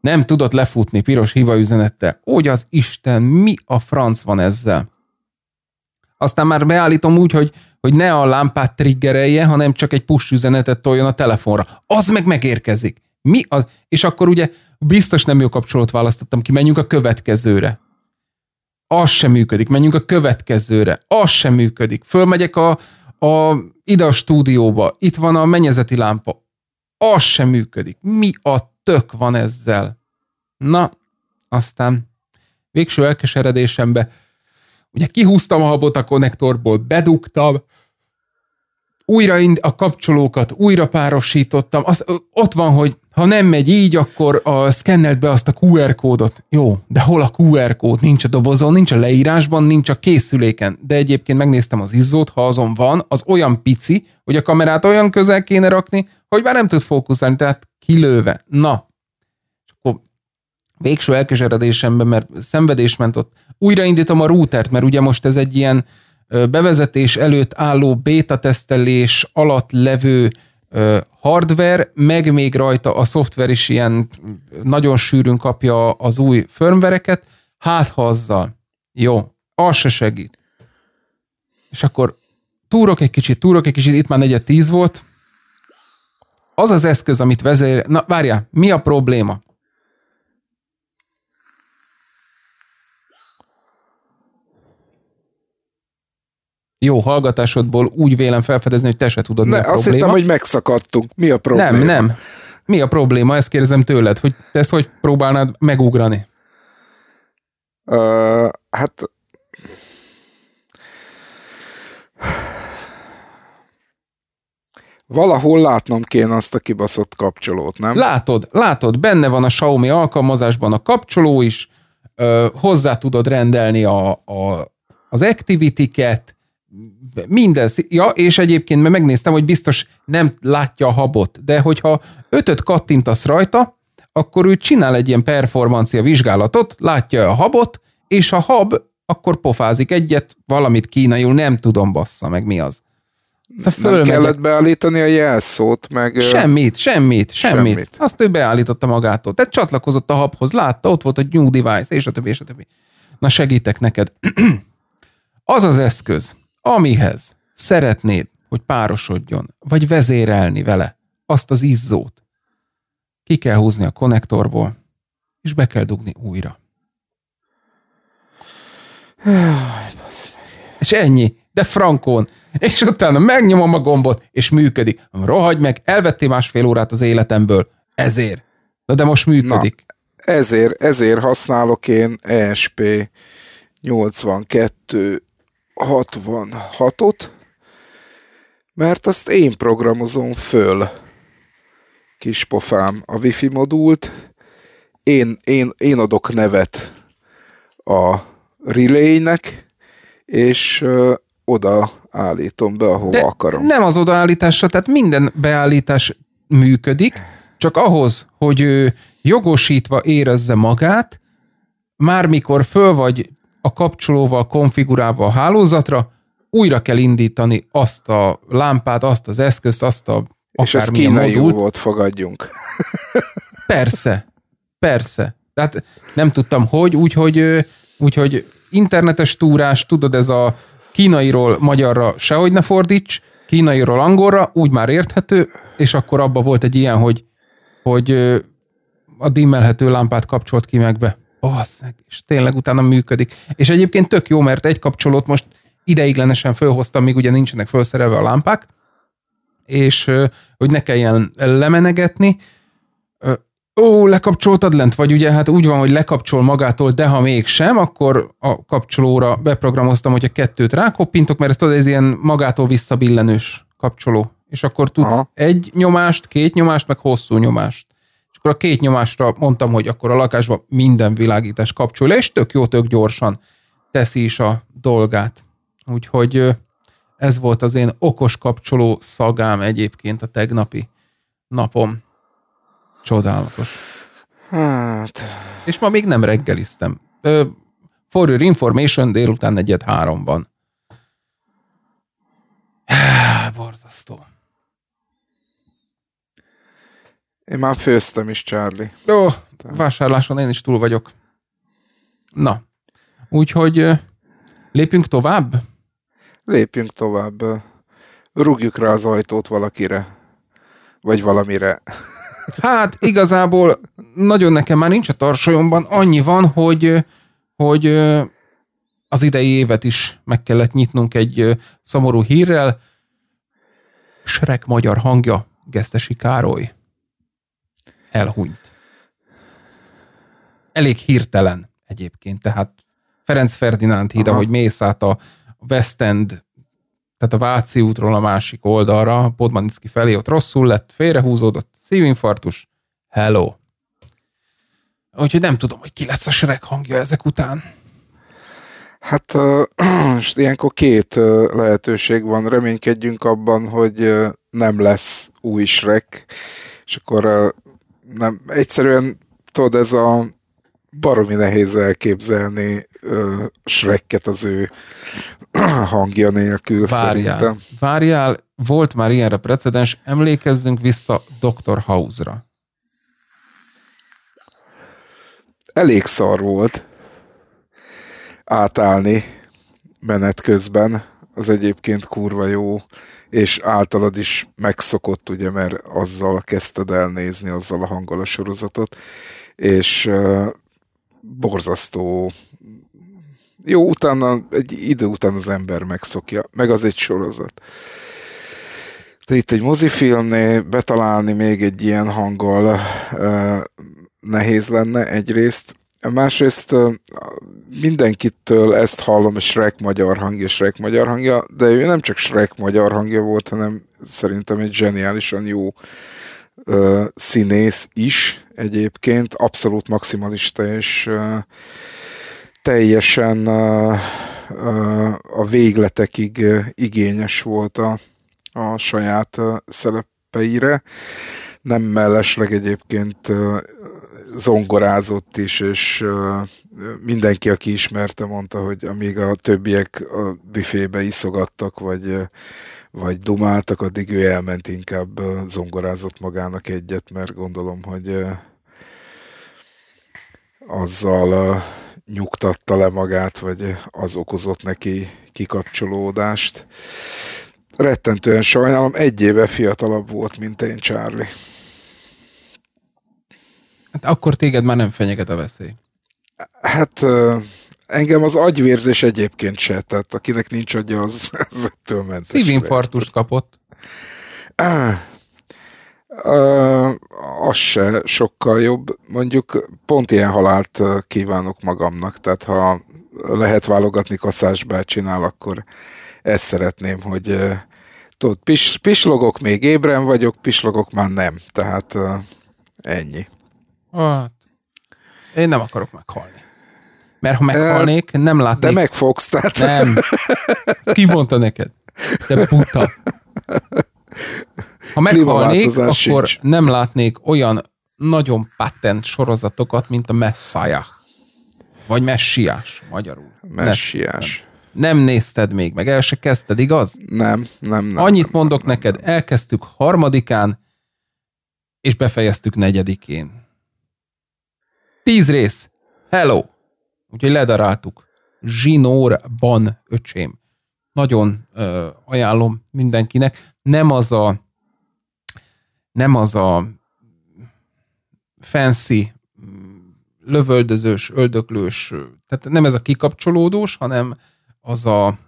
nem tudott lefutni piros hiva üzenettel. Úgy az Isten, mi a franc van ezzel? Aztán már beállítom úgy, hogy, hogy ne a lámpát triggerelje, hanem csak egy push üzenetet toljon a telefonra. Az meg megérkezik. Mi az? És akkor ugye biztos nem jó kapcsolót választottam ki, menjünk a következőre az sem működik. Menjünk a következőre, az sem működik. Fölmegyek a, a, ide a stúdióba, itt van a mennyezeti lámpa, az sem működik. Mi a tök van ezzel? Na, aztán végső elkeseredésembe, ugye kihúztam a habot a konnektorból, bedugtam, újra a kapcsolókat újra párosítottam, az, ott van, hogy ha nem megy így, akkor a szkennelt be azt a QR kódot. Jó, de hol a QR kód? Nincs a dobozon, nincs a leírásban, nincs a készüléken. De egyébként megnéztem az izzót, ha azon van, az olyan pici, hogy a kamerát olyan közel kéne rakni, hogy már nem tud fókuszálni, tehát kilőve. Na, és akkor végső elkeseredésemben, mert szenvedés ment ott, újraindítom a routert, mert ugye most ez egy ilyen bevezetés előtt álló beta tesztelés alatt levő hardware, meg még rajta a szoftver is ilyen nagyon sűrűn kapja az új firmvereket, hát ha azzal. Jó, az se segít. És akkor túrok egy kicsit, túrok egy kicsit, itt már negyed tíz volt. Az az eszköz, amit vezér... Na, várjál, mi a probléma? Jó hallgatásodból úgy vélem felfedezni, hogy te se tudod, ne, mi a azt probléma. hittem, hogy megszakadtunk. Mi a probléma? Nem, nem. Mi a probléma? Ezt kérdezem tőled, hogy te ezt hogy próbálnád megugrani? Uh, hát Valahol látnom kéne azt a kibaszott kapcsolót, nem? Látod, látod, benne van a Xiaomi alkalmazásban a kapcsoló is, ö, hozzá tudod rendelni a, a, az activity-ket, mindez, ja, és egyébként mert megnéztem, hogy biztos nem látja a habot, de hogyha ötöt kattintasz rajta, akkor ő csinál egy ilyen performancia vizsgálatot, látja a habot, és a hab akkor pofázik egyet, valamit kínaiul, nem tudom bassza meg mi az. Szóval nem kellett beállítani a jelszót, meg... Semmit, semmit, semmit, semmit. Azt ő beállította magától. Tehát csatlakozott a habhoz, látta, ott volt a new device, és a többi, és a többi. Na segítek neked. az az eszköz, amihez szeretnéd, hogy párosodjon, vagy vezérelni vele azt az izzót, ki kell húzni a konnektorból, és be kell dugni újra. és ennyi. De frankón. És utána megnyomom a gombot, és működik. Rohagy meg, elvettél másfél órát az életemből. Ezért. Na de most működik. Na, ezért, ezért használok én ESP 82 66-ot, mert azt én programozom föl, kis pofám, a wifi modult, én, én, én adok nevet a relaynek, és ö, oda állítom be, ahova De akarom. nem az odaállításra, tehát minden beállítás működik, csak ahhoz, hogy ő jogosítva érezze magát, már mikor föl vagy a kapcsolóval konfigurálva a hálózatra, újra kell indítani azt a lámpát, azt az eszközt, azt a És ez kínai modult. volt, fogadjunk. Persze, persze. Tehát nem tudtam, hogy, úgyhogy, úgyhogy internetes túrás, tudod, ez a kínairól magyarra sehogy ne fordíts, kínairól angolra, úgy már érthető, és akkor abba volt egy ilyen, hogy, hogy a dimmelhető lámpát kapcsolt ki meg be. Basszeg, és tényleg utána működik. És egyébként tök jó, mert egy kapcsolót most ideiglenesen fölhoztam, még ugye nincsenek felszerelve a lámpák, és hogy ne kelljen lemenegetni. Ó, lekapcsoltad lent, vagy ugye hát úgy van, hogy lekapcsol magától, de ha mégsem, akkor a kapcsolóra beprogramoztam, hogyha kettőt rákoppintok, mert ez tudod, ez ilyen magától visszabillenős kapcsoló. És akkor tudsz Aha. egy nyomást, két nyomást, meg hosszú nyomást. Akkor a két nyomásra mondtam, hogy akkor a lakásban minden világítás kapcsol, és tök jó, tök gyorsan teszi is a dolgát. Úgyhogy ez volt az én okos kapcsoló szagám egyébként a tegnapi napom. Csodálatos. Hát... És ma még nem reggeliztem. for your information, délután negyed háromban. Borzasztó. Én már főztem is, Charlie. Jó, vásárláson én is túl vagyok. Na, úgyhogy lépjünk tovább? Lépjünk tovább. Rúgjuk rá az ajtót valakire. Vagy valamire. Hát igazából nagyon nekem már nincs a tarsolyomban. Annyi van, hogy, hogy az idei évet is meg kellett nyitnunk egy szomorú hírrel. Srek magyar hangja, Gesztesi Károly. Elhunyt. Elég hirtelen egyébként, tehát Ferenc Ferdinánd híd, ahogy mész át a West End, tehát a Váci útról a másik oldalra, Podmanicki felé, ott rosszul lett, félrehúzódott, szívinfarktus, hello. Úgyhogy nem tudom, hogy ki lesz a Shrek hangja ezek után. Hát most ilyenkor két lehetőség van. Reménykedjünk abban, hogy nem lesz új Shrek, és akkor nem, egyszerűen tudod, ez a baromi nehéz elképzelni uh, Shrekket az ő hangja nélkül Várjál, szerintem. várjál, volt már ilyenre precedens, emlékezzünk vissza Dr. House-ra. Elég szar volt átállni menet közben, az egyébként kurva jó, és általad is megszokott, ugye, mert azzal kezdted el nézni, azzal a hanggal a sorozatot, és uh, borzasztó jó, utána egy idő után az ember megszokja, meg az egy sorozat. De itt egy mozifilmnél betalálni még egy ilyen hanggal uh, nehéz lenne egyrészt, másrészt mindenkitől ezt hallom, Shrek magyar hangja, Shrek magyar hangja, de ő nem csak Shrek magyar hangja volt, hanem szerintem egy zseniálisan jó uh, színész is egyébként, abszolút maximalista és uh, teljesen uh, uh, a végletekig igényes volt a, a saját szerepeire. Nem mellesleg egyébként zongorázott is, és mindenki, aki ismerte, mondta, hogy amíg a többiek a büfébe iszogattak, vagy, vagy dumáltak, addig ő elment inkább zongorázott magának egyet, mert gondolom, hogy azzal nyugtatta le magát, vagy az okozott neki kikapcsolódást. Rettentően sajnálom, egy éve fiatalabb volt, mint én, Charlie. Hát akkor téged már nem fenyeget a veszély. Hát Engem az agyvérzés egyébként se, tehát akinek nincs agya, az, az ettől mentes. Szívinfarktust kapott. Ah, uh, az se sokkal jobb. Mondjuk pont ilyen halált kívánok magamnak, tehát ha lehet válogatni kaszásba csinál, akkor ezt szeretném, hogy uh, tudod, pis, pislogok még ébren vagyok, pislogok már nem. Tehát uh, ennyi. Hát, én nem akarok meghalni. Mert ha meghalnék, nem látnék. De megfogsz, tehát. Nem. Ki mondta neked? Te puta. Ha meghalnék, akkor sincs. nem látnék olyan nagyon patent sorozatokat, mint a Messiah. Vagy Messiás, magyarul. Messiás. Nem, nem nézted még meg, el se kezdted, igaz? Nem, nem, nem. Annyit nem, mondok nem, neked, nem. elkezdtük harmadikán, és befejeztük negyedikén. Tíz rész. Hello. Úgyhogy ledaráltuk. Zsinórban, öcsém. Nagyon ö, ajánlom mindenkinek. Nem az a nem az a fancy, lövöldözős, öldöklős, tehát nem ez a kikapcsolódós, hanem az a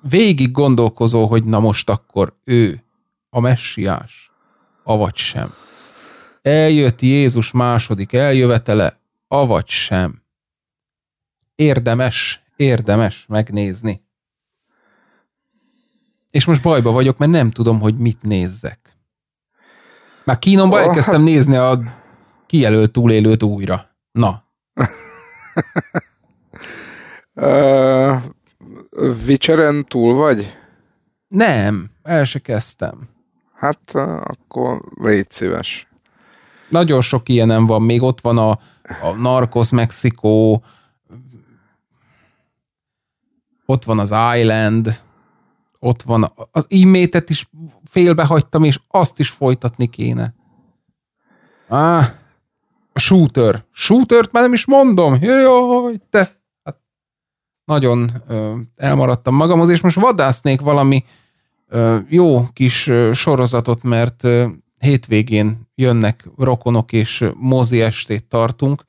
végig gondolkozó, hogy na most akkor ő a messiás, avagy sem. Eljött Jézus második eljövetele, avagy sem. Érdemes, érdemes megnézni. És most bajba vagyok, mert nem tudom, hogy mit nézzek. Már kínomba oh, elkezdtem nézni a kijelölt túlélőt újra. Na. uh, Vicseren túl vagy? Nem, el se kezdtem. Hát uh, akkor légy szíves. Nagyon sok ilyenem van. Még ott van a, a Narcos Mexikó, ott van az Island, ott van az e is félbehagytam, és azt is folytatni kéne. Ah, a shooter. Shootert már nem is mondom. Jaj, te. Hát, nagyon ö, elmaradtam magamhoz, és most vadásznék valami ö, jó kis ö, sorozatot, mert ö, hétvégén jönnek rokonok, és mozi estét tartunk.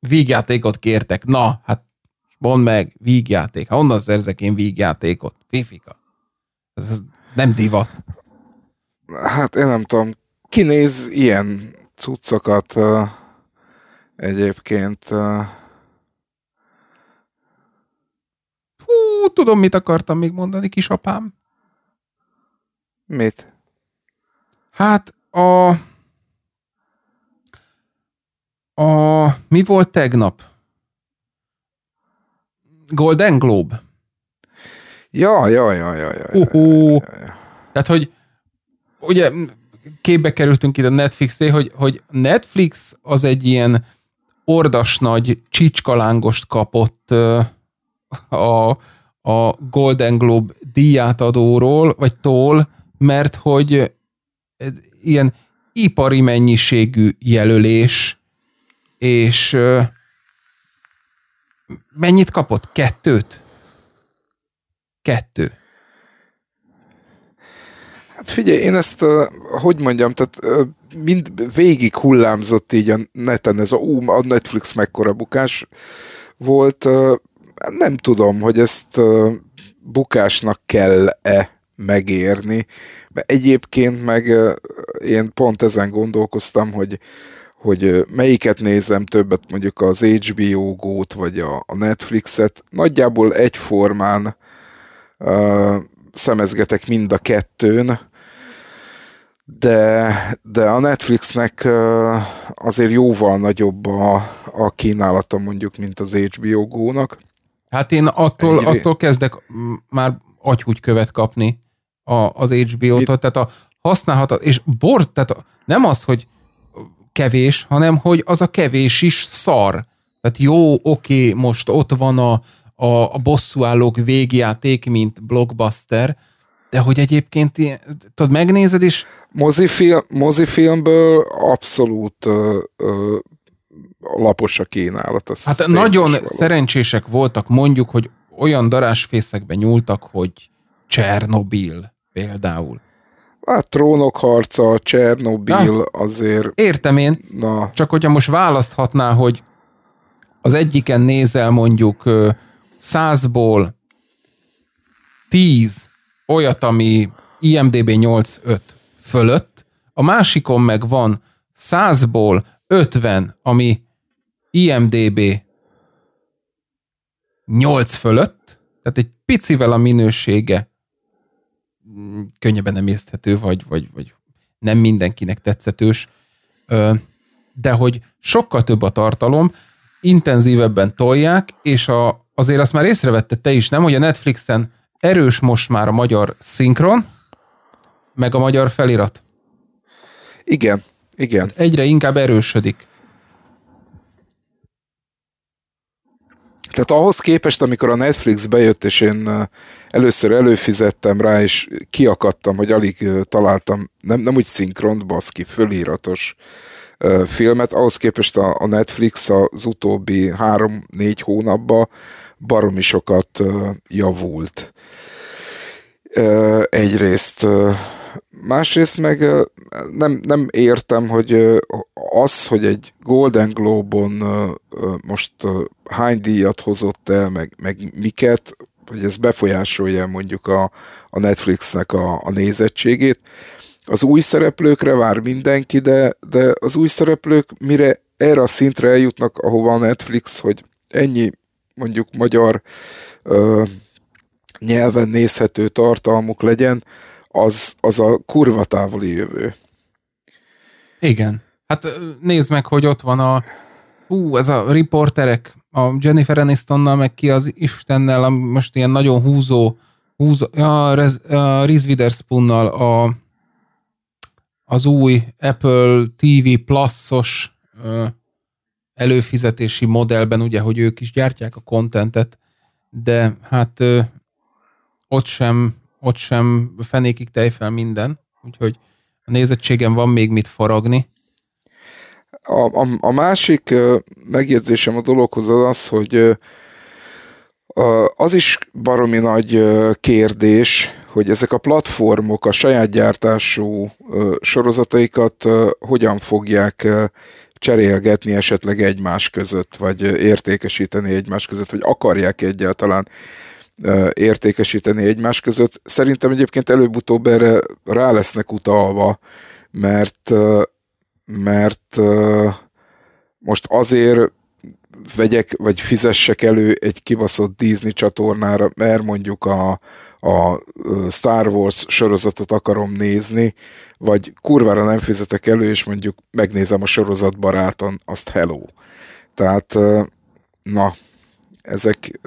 Vígjátékot kértek. Na, hát mondd meg, vígjáték. Ha onnan szerzek én vígjátékot? Fifika. Ez nem divat. Hát én nem tudom, kinéz ilyen cuccokat uh, egyébként. Uh... Hú, tudom, mit akartam még mondani, kisapám. Mit? Hát a... A... Mi volt tegnap? Golden Globe. Ja, ja, ja, ja, ja. Uh, uh. ja, ja. Tehát, hogy ugye képbe kerültünk ide a Netflixé, hogy, hogy Netflix az egy ilyen ordas nagy csicskalangost kapott a, a Golden Globe díjátadóról, vagy tól, mert hogy ilyen ipari mennyiségű jelölés, és mennyit kapott? Kettőt? Kettő. Hát figyelj, én ezt, hogy mondjam, tehát mind végig hullámzott így a neten ez a, ú, a Netflix mekkora bukás volt. Nem tudom, hogy ezt bukásnak kell-e megérni, mert egyébként meg én pont ezen gondolkoztam, hogy hogy melyiket nézem többet, mondjuk az HBO Go-t, vagy a, a Netflixet. Nagyjából egyformán uh, szemezgetek mind a kettőn, de, de a Netflixnek azért jóval nagyobb a, a kínálata mondjuk, mint az HBO Go-nak. Hát én attól, Egyre... attól kezdek már agyhúgy követ kapni a, az HBO-tól, tehát a használhatat, és bort, tehát nem az, hogy kevés, hanem hogy az a kevés is szar. Tehát jó, oké, most ott van a, a, a bosszúállók végjáték, mint blockbuster, de hogy egyébként tudod, megnézed is... Mozifilm, mozifilmből abszolút ö, ö, lapos a kínálat. Az hát nagyon szerencsések voltak, mondjuk, hogy olyan darásfészekbe nyúltak, hogy Csernobil például. Hát trónok harca, Csernobil na, azért... Értem én, na. csak hogyha most választhatná, hogy az egyiken nézel mondjuk százból tíz olyat, ami IMDB 8.5 fölött, a másikon meg van százból 50, ami IMDB 8 fölött, tehát egy picivel a minősége könnyebben emészthető, vagy, vagy, vagy nem mindenkinek tetszetős, de hogy sokkal több a tartalom, intenzívebben tolják, és a, azért azt már észrevette te is, nem, hogy a Netflixen erős most már a magyar szinkron, meg a magyar felirat. Igen, igen. Egyre inkább erősödik. Tehát ahhoz képest, amikor a Netflix bejött, és én először előfizettem rá, és kiakadtam, hogy alig találtam, nem, nem úgy szinkront, baszki, fölíratos filmet, ahhoz képest a, a Netflix az utóbbi három-négy hónapban baromi sokat javult. Egyrészt másrészt meg nem, nem értem, hogy az, hogy egy Golden Globe-on most hány díjat hozott el, meg, meg miket, hogy ez befolyásolja mondjuk a, a Netflixnek a, a nézettségét. Az új szereplőkre vár mindenki, de, de az új szereplők mire erre a szintre eljutnak, ahova a Netflix, hogy ennyi mondjuk magyar ö, nyelven nézhető tartalmuk legyen, az, az a kurva távoli jövő. Igen. Hát nézd meg, hogy ott van a hú, ez a riporterek, a Jennifer Anistonnal, meg ki az Istennel, a most ilyen nagyon húzó, húzó ja, a Reese Witherspoonnal a, az új Apple TV Plus-os előfizetési modellben, ugye, hogy ők is gyártják a kontentet, de hát ott sem ott sem fenékig tejfel minden, úgyhogy a nézettségem van még mit faragni. A, a, a másik megjegyzésem a dologhoz az az, hogy az is baromi nagy kérdés, hogy ezek a platformok a saját gyártású sorozataikat hogyan fogják cserélgetni esetleg egymás között, vagy értékesíteni egymás között, vagy akarják egyáltalán értékesíteni egymás között. Szerintem egyébként előbb-utóbb erre rá lesznek utalva, mert, mert most azért vegyek, vagy fizessek elő egy kibaszott Disney csatornára, mert mondjuk a, a Star Wars sorozatot akarom nézni, vagy kurvára nem fizetek elő, és mondjuk megnézem a sorozat baráton, azt hello. Tehát, na, ezek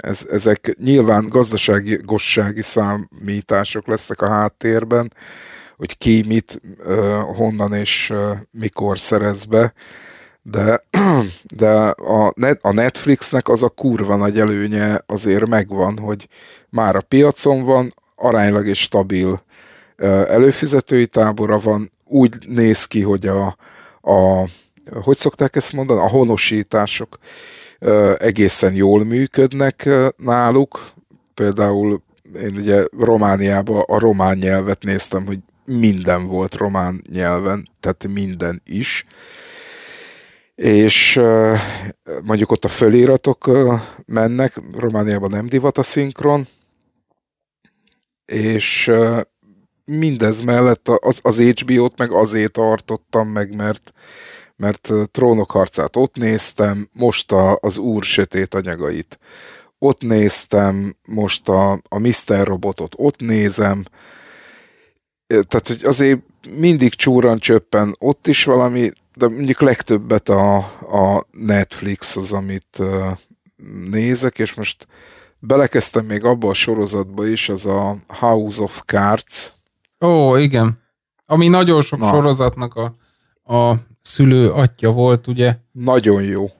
ez, ezek nyilván gazdasági, gossági számítások lesznek a háttérben, hogy ki mit, honnan és mikor szerez be, de, de a, net, a Netflixnek az a kurva nagy előnye azért megvan, hogy már a piacon van, aránylag és stabil előfizetői tábora van, úgy néz ki, hogy a, a hogy szokták ezt mondani, a honosítások egészen jól működnek náluk. Például én ugye Romániában a román nyelvet néztem, hogy minden volt román nyelven, tehát minden is. És mondjuk ott a föliratok mennek, Romániában nem divat a szinkron, és mindez mellett az, az HBO-t meg azért tartottam meg, mert mert Trónok harcát ott néztem, most a, az Úr sötét anyagait ott néztem, most a, a Mr. Robotot ott nézem, tehát hogy azért mindig csúran csöppen ott is valami, de mondjuk legtöbbet a, a Netflix az, amit nézek, és most belekezdtem még abba a sorozatba is, az a House of Cards. Ó, igen. Ami nagyon sok Na. sorozatnak a, a szülő atya volt, ugye? Nagyon jó.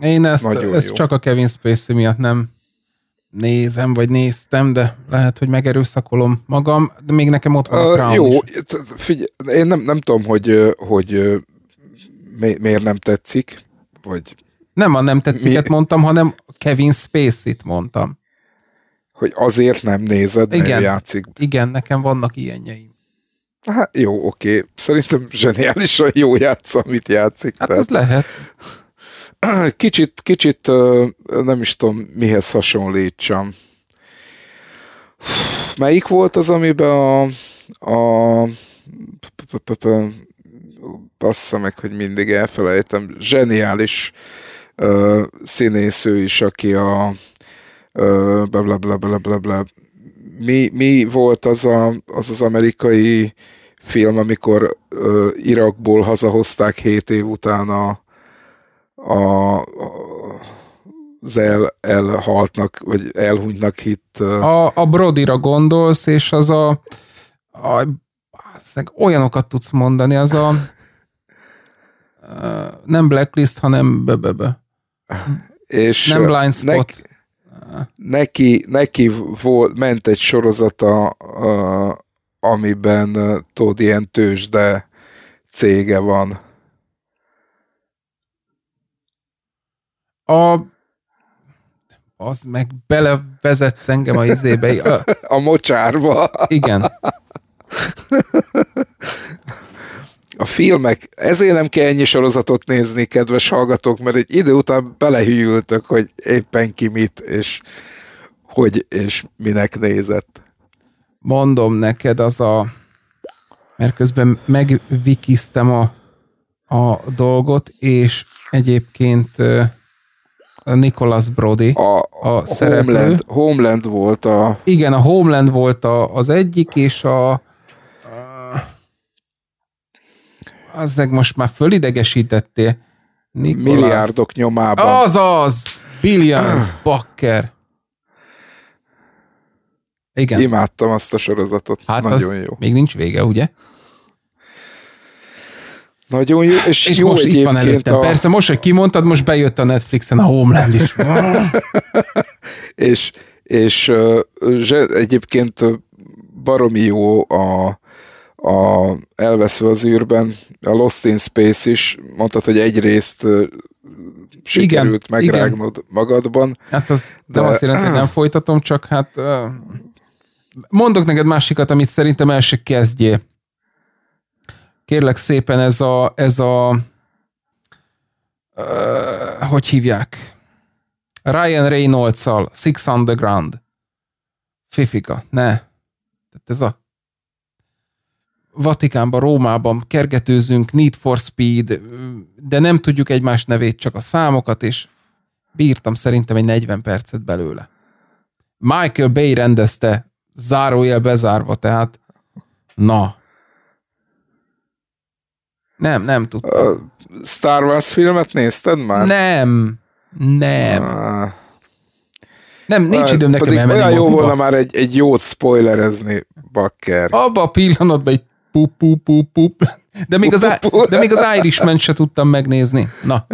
Én ezt, Nagyon ezt jó. csak a Kevin Spacey miatt nem nézem, vagy néztem, de lehet, hogy megerőszakolom magam, de még nekem ott van a Crown Jó, is. figyelj, én nem, nem tudom, hogy, hogy miért nem tetszik, vagy... Nem a nem tetsziket mi... mondtam, hanem Kevin Spacey-t mondtam. Hogy azért nem nézed, igen, mert játszik. Igen, nekem vannak ilyenjeim. Hát jó, oké. Szerintem zseniálisan jó játsz, amit játszik. Hát tehát... ez lehet. kicsit, kicsit nem is tudom mihez hasonlítsam. Melyik volt az, amiben a, a bassza meg, hogy mindig elfelejtem, zseniális uh, színésző is, aki a uh, bla bla bla bla bla. Mi, mi volt az, a, az az amerikai film, amikor uh, Irakból hazahozták hét év után a, a, a az el, elhaltnak, vagy elhunytnak hit. Uh... A, a Brodira gondolsz, és az a, a olyanokat tudsz mondani, az a nem blacklist, hanem bebebe. És nem blind spot. Neki, neki volt, ment egy sorozata, amiben tudod, ilyen tőzsde cége van. A az meg belevezetsz engem a izébe. A, a mocsárba. Igen. a filmek, ezért nem kell ennyi sorozatot nézni, kedves hallgatók, mert egy idő után belehűltök, hogy éppen ki mit, és hogy és minek nézett. Mondom neked, az a... Mert közben megvikiztem a, a dolgot, és egyébként a Nicholas Brody a, a, a szereplő. Homeland, Homeland volt a... Igen, a Homeland volt a, az egyik, és a meg most már fölidegesítettél. Nikolás. Milliárdok nyomában. Azaz! Billions, bakker. Igen. Imádtam azt a sorozatot. Hát Nagyon jó. Még nincs vége, ugye? Nagyon jó, és, és jó most itt van előttem. A... Persze, most, hogy kimondtad, most bejött a Netflixen a Homeland is. és és uh, egyébként baromi jó a, a Elveszve az űrben, a Lost in Space is, mondtad, hogy egyrészt sikerült igen, megrágnod igen. magadban. Hát az de... nem azt jelenti, hogy nem folytatom, csak hát mondok neked másikat, amit szerintem el se kezdjé. Kérlek szépen ez a, ez a uh, hogy hívják? Ryan Reynolds-szal, Six Underground. Fifika, ne. Tehát ez a Vatikánban, Rómában kergetőzünk, Need for Speed, de nem tudjuk egymás nevét, csak a számokat, és bírtam szerintem egy 40 percet belőle. Michael Bay rendezte, zárójel bezárva, tehát na. Nem, nem tudtam. Star Wars filmet nézted már? Nem, nem. Uh, nem, nincs időm nekem elmenni olyan jó volna már egy, egy jót spoilerezni, bakker. Abba a pillanatban egy pup, pup, pup, pup. De még, az, de még az Irishman se tudtam megnézni. Na,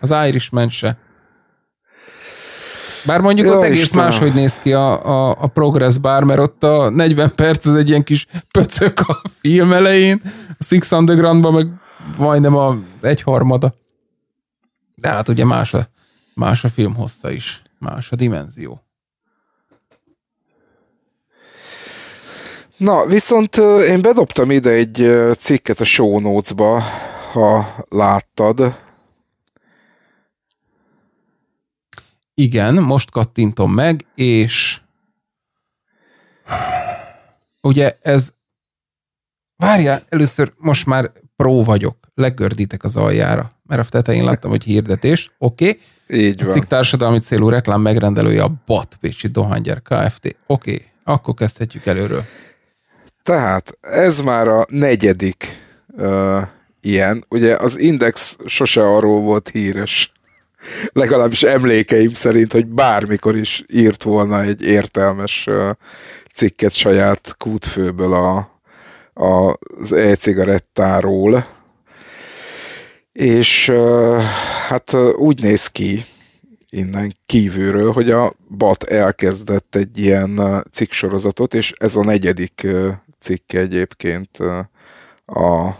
az Irishman se. Bár mondjuk Jó, ott egész Istenem. máshogy néz ki a, a, a Progress Bar, mert ott a 40 perc az egy ilyen kis pöcök a film elején, a Six Undergroundban meg majdnem a egyharmada. De hát ugye más a, más a film hossza is, más a dimenzió. Na, viszont én bedobtam ide egy cikket a show notes-ba, ha láttad. Igen, most kattintom meg, és ugye ez várjál, először most már pro vagyok, legördítek az aljára, mert a tetején láttam, hogy hirdetés, oké. Okay. Így van. A cikk társadalmi célú reklám megrendelője a BAT Pécsi Dohánygyár Kft. Oké, okay. akkor kezdhetjük előről. Tehát ez már a negyedik uh, ilyen. Ugye az Index sose arról volt híres, legalábbis emlékeim szerint, hogy bármikor is írt volna egy értelmes uh, cikket saját kútfőből a, a, az e-cigarettáról. És uh, hát uh, úgy néz ki, innen kívülről, hogy a BAT elkezdett egy ilyen cikksorozatot, és ez a negyedik cikke egyébként a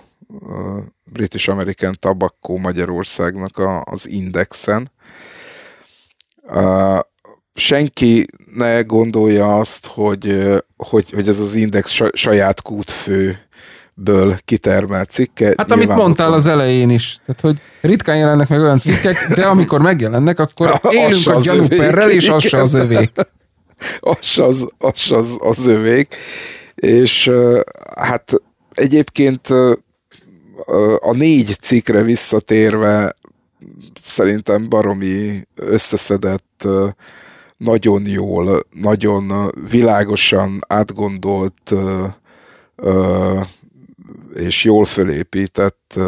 British American Tobacco Magyarországnak a, az indexen. Senki ne gondolja azt, hogy, hogy, hogy ez az index saját kútfő ből kitermelt cikke. Hát amit mondtál az elején is, tehát hogy ritkán jelennek meg olyan cikkek, de amikor megjelennek, akkor élünk a gyanúperrel, és az se az övék. Az az, az, az, az övék. És hát egyébként a négy cikkre visszatérve szerintem baromi összeszedett, nagyon jól, nagyon világosan átgondolt és jól fölépített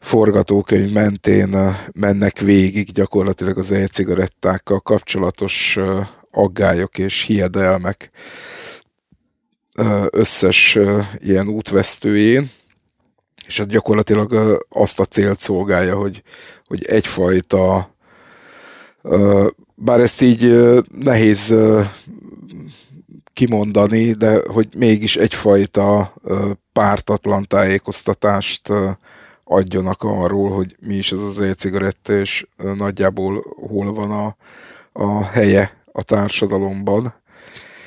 forgatókönyv mentén mennek végig gyakorlatilag az e-cigarettákkal kapcsolatos aggályok és hiedelmek összes ilyen útvesztőjén, és hát gyakorlatilag azt a célt szolgálja, hogy, hogy egyfajta, bár ezt így nehéz kimondani, de hogy mégis egyfajta pártatlan tájékoztatást adjanak arról, hogy mi is ez az e-cigaretta, és nagyjából hol van a, a helye a társadalomban.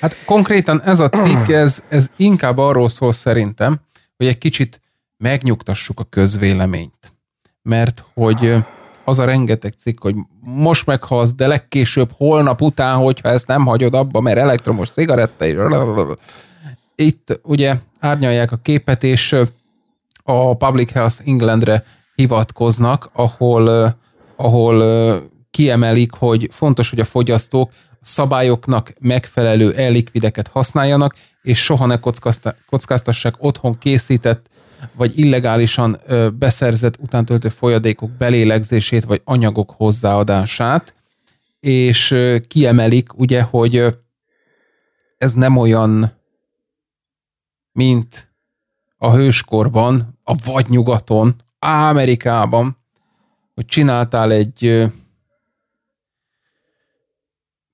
Hát konkrétan ez a cikk, ez, ez inkább arról szól szerintem, hogy egy kicsit megnyugtassuk a közvéleményt. Mert hogy az a rengeteg cikk, hogy most meghalsz, de legkésőbb holnap után, hogyha ezt nem hagyod abba, mert elektromos cigaretta és itt ugye árnyalják a képet, és a Public Health Englandre hivatkoznak, ahol, ahol kiemelik, hogy fontos, hogy a fogyasztók szabályoknak megfelelő ellikvideket használjanak, és soha ne kockáztassák otthon készített vagy illegálisan beszerzett utántöltő folyadékok belélegzését, vagy anyagok hozzáadását, és kiemelik ugye, hogy ez nem olyan, mint a hőskorban, a vagy nyugaton, Amerikában, hogy csináltál egy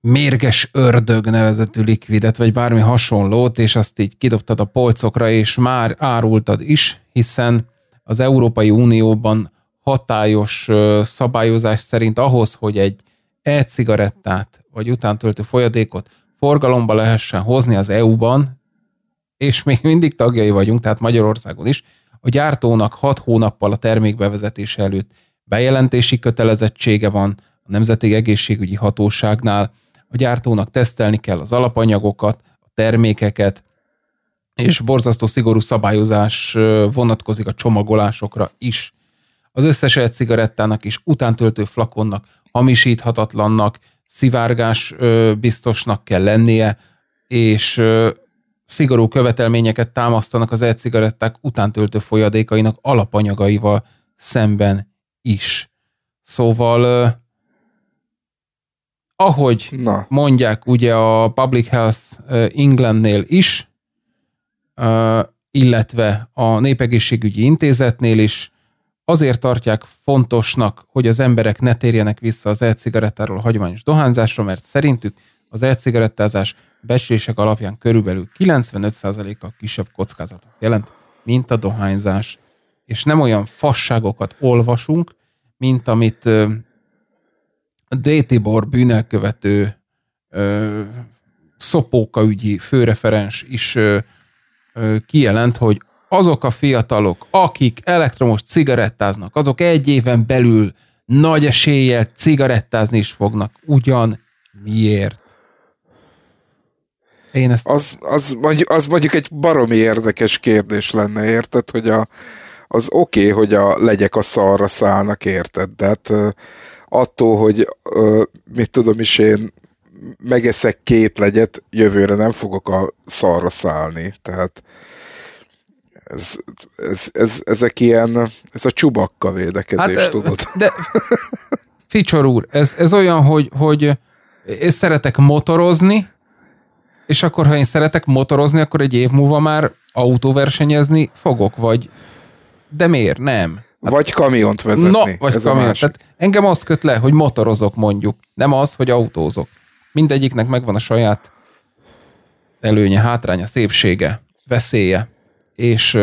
mérges ördög nevezetű likvidet, vagy bármi hasonlót, és azt így kidobtad a polcokra, és már árultad is, hiszen az Európai Unióban hatályos szabályozás szerint ahhoz, hogy egy e-cigarettát, vagy utántöltő folyadékot forgalomba lehessen hozni az EU-ban, és még mindig tagjai vagyunk, tehát Magyarországon is, a gyártónak hat hónappal a termék bevezetése előtt bejelentési kötelezettsége van a Nemzeti Egészségügyi Hatóságnál, a gyártónak tesztelni kell az alapanyagokat, a termékeket, és borzasztó szigorú szabályozás vonatkozik a csomagolásokra is. Az összes cigarettának és utántöltő flakonnak hamisíthatatlannak, szivárgás biztosnak kell lennie, és szigorú követelményeket támasztanak az e-cigaretták utántöltő folyadékainak alapanyagaival szemben is. Szóval ahogy Na. mondják ugye a Public Health Englandnél is, illetve a Népegészségügyi Intézetnél is, azért tartják fontosnak, hogy az emberek ne térjenek vissza az e-cigarettáról a hagyományos dohányzásra, mert szerintük az e-cigarettázás becslések alapján körülbelül 95%-kal kisebb kockázatot jelent, mint a dohányzás. És nem olyan fasságokat olvasunk, mint amit D. Tibor bűnelkövető ö, szopóka ügyi főreferens is ö, ö, kijelent, hogy azok a fiatalok, akik elektromos cigarettáznak, azok egy éven belül nagy eséllyel cigarettázni is fognak. Ugyan miért? Én ezt... Az, az, mondjuk, az mondjuk egy baromi érdekes kérdés lenne, érted, hogy a, az oké, okay, hogy a legyek a szarra szállnak, érted, de hát attól, hogy mit tudom is én megeszek két legyet, jövőre nem fogok a szarra szállni. Tehát ez, ez, ez, ezek ilyen, ez a csubakka védekezés, hát, tudod. De, Ficsor úr, ez, ez olyan, hogy, hogy én szeretek motorozni, és akkor, ha én szeretek motorozni, akkor egy év múlva már autóversenyezni fogok, vagy de miért? Nem. Hát, vagy kamiont vezetni. Na, vagy kamiont. Tehát engem azt köt le, hogy motorozok mondjuk, nem az, hogy autózok. Mindegyiknek megvan a saját előnye, hátránya, szépsége, veszélye. És,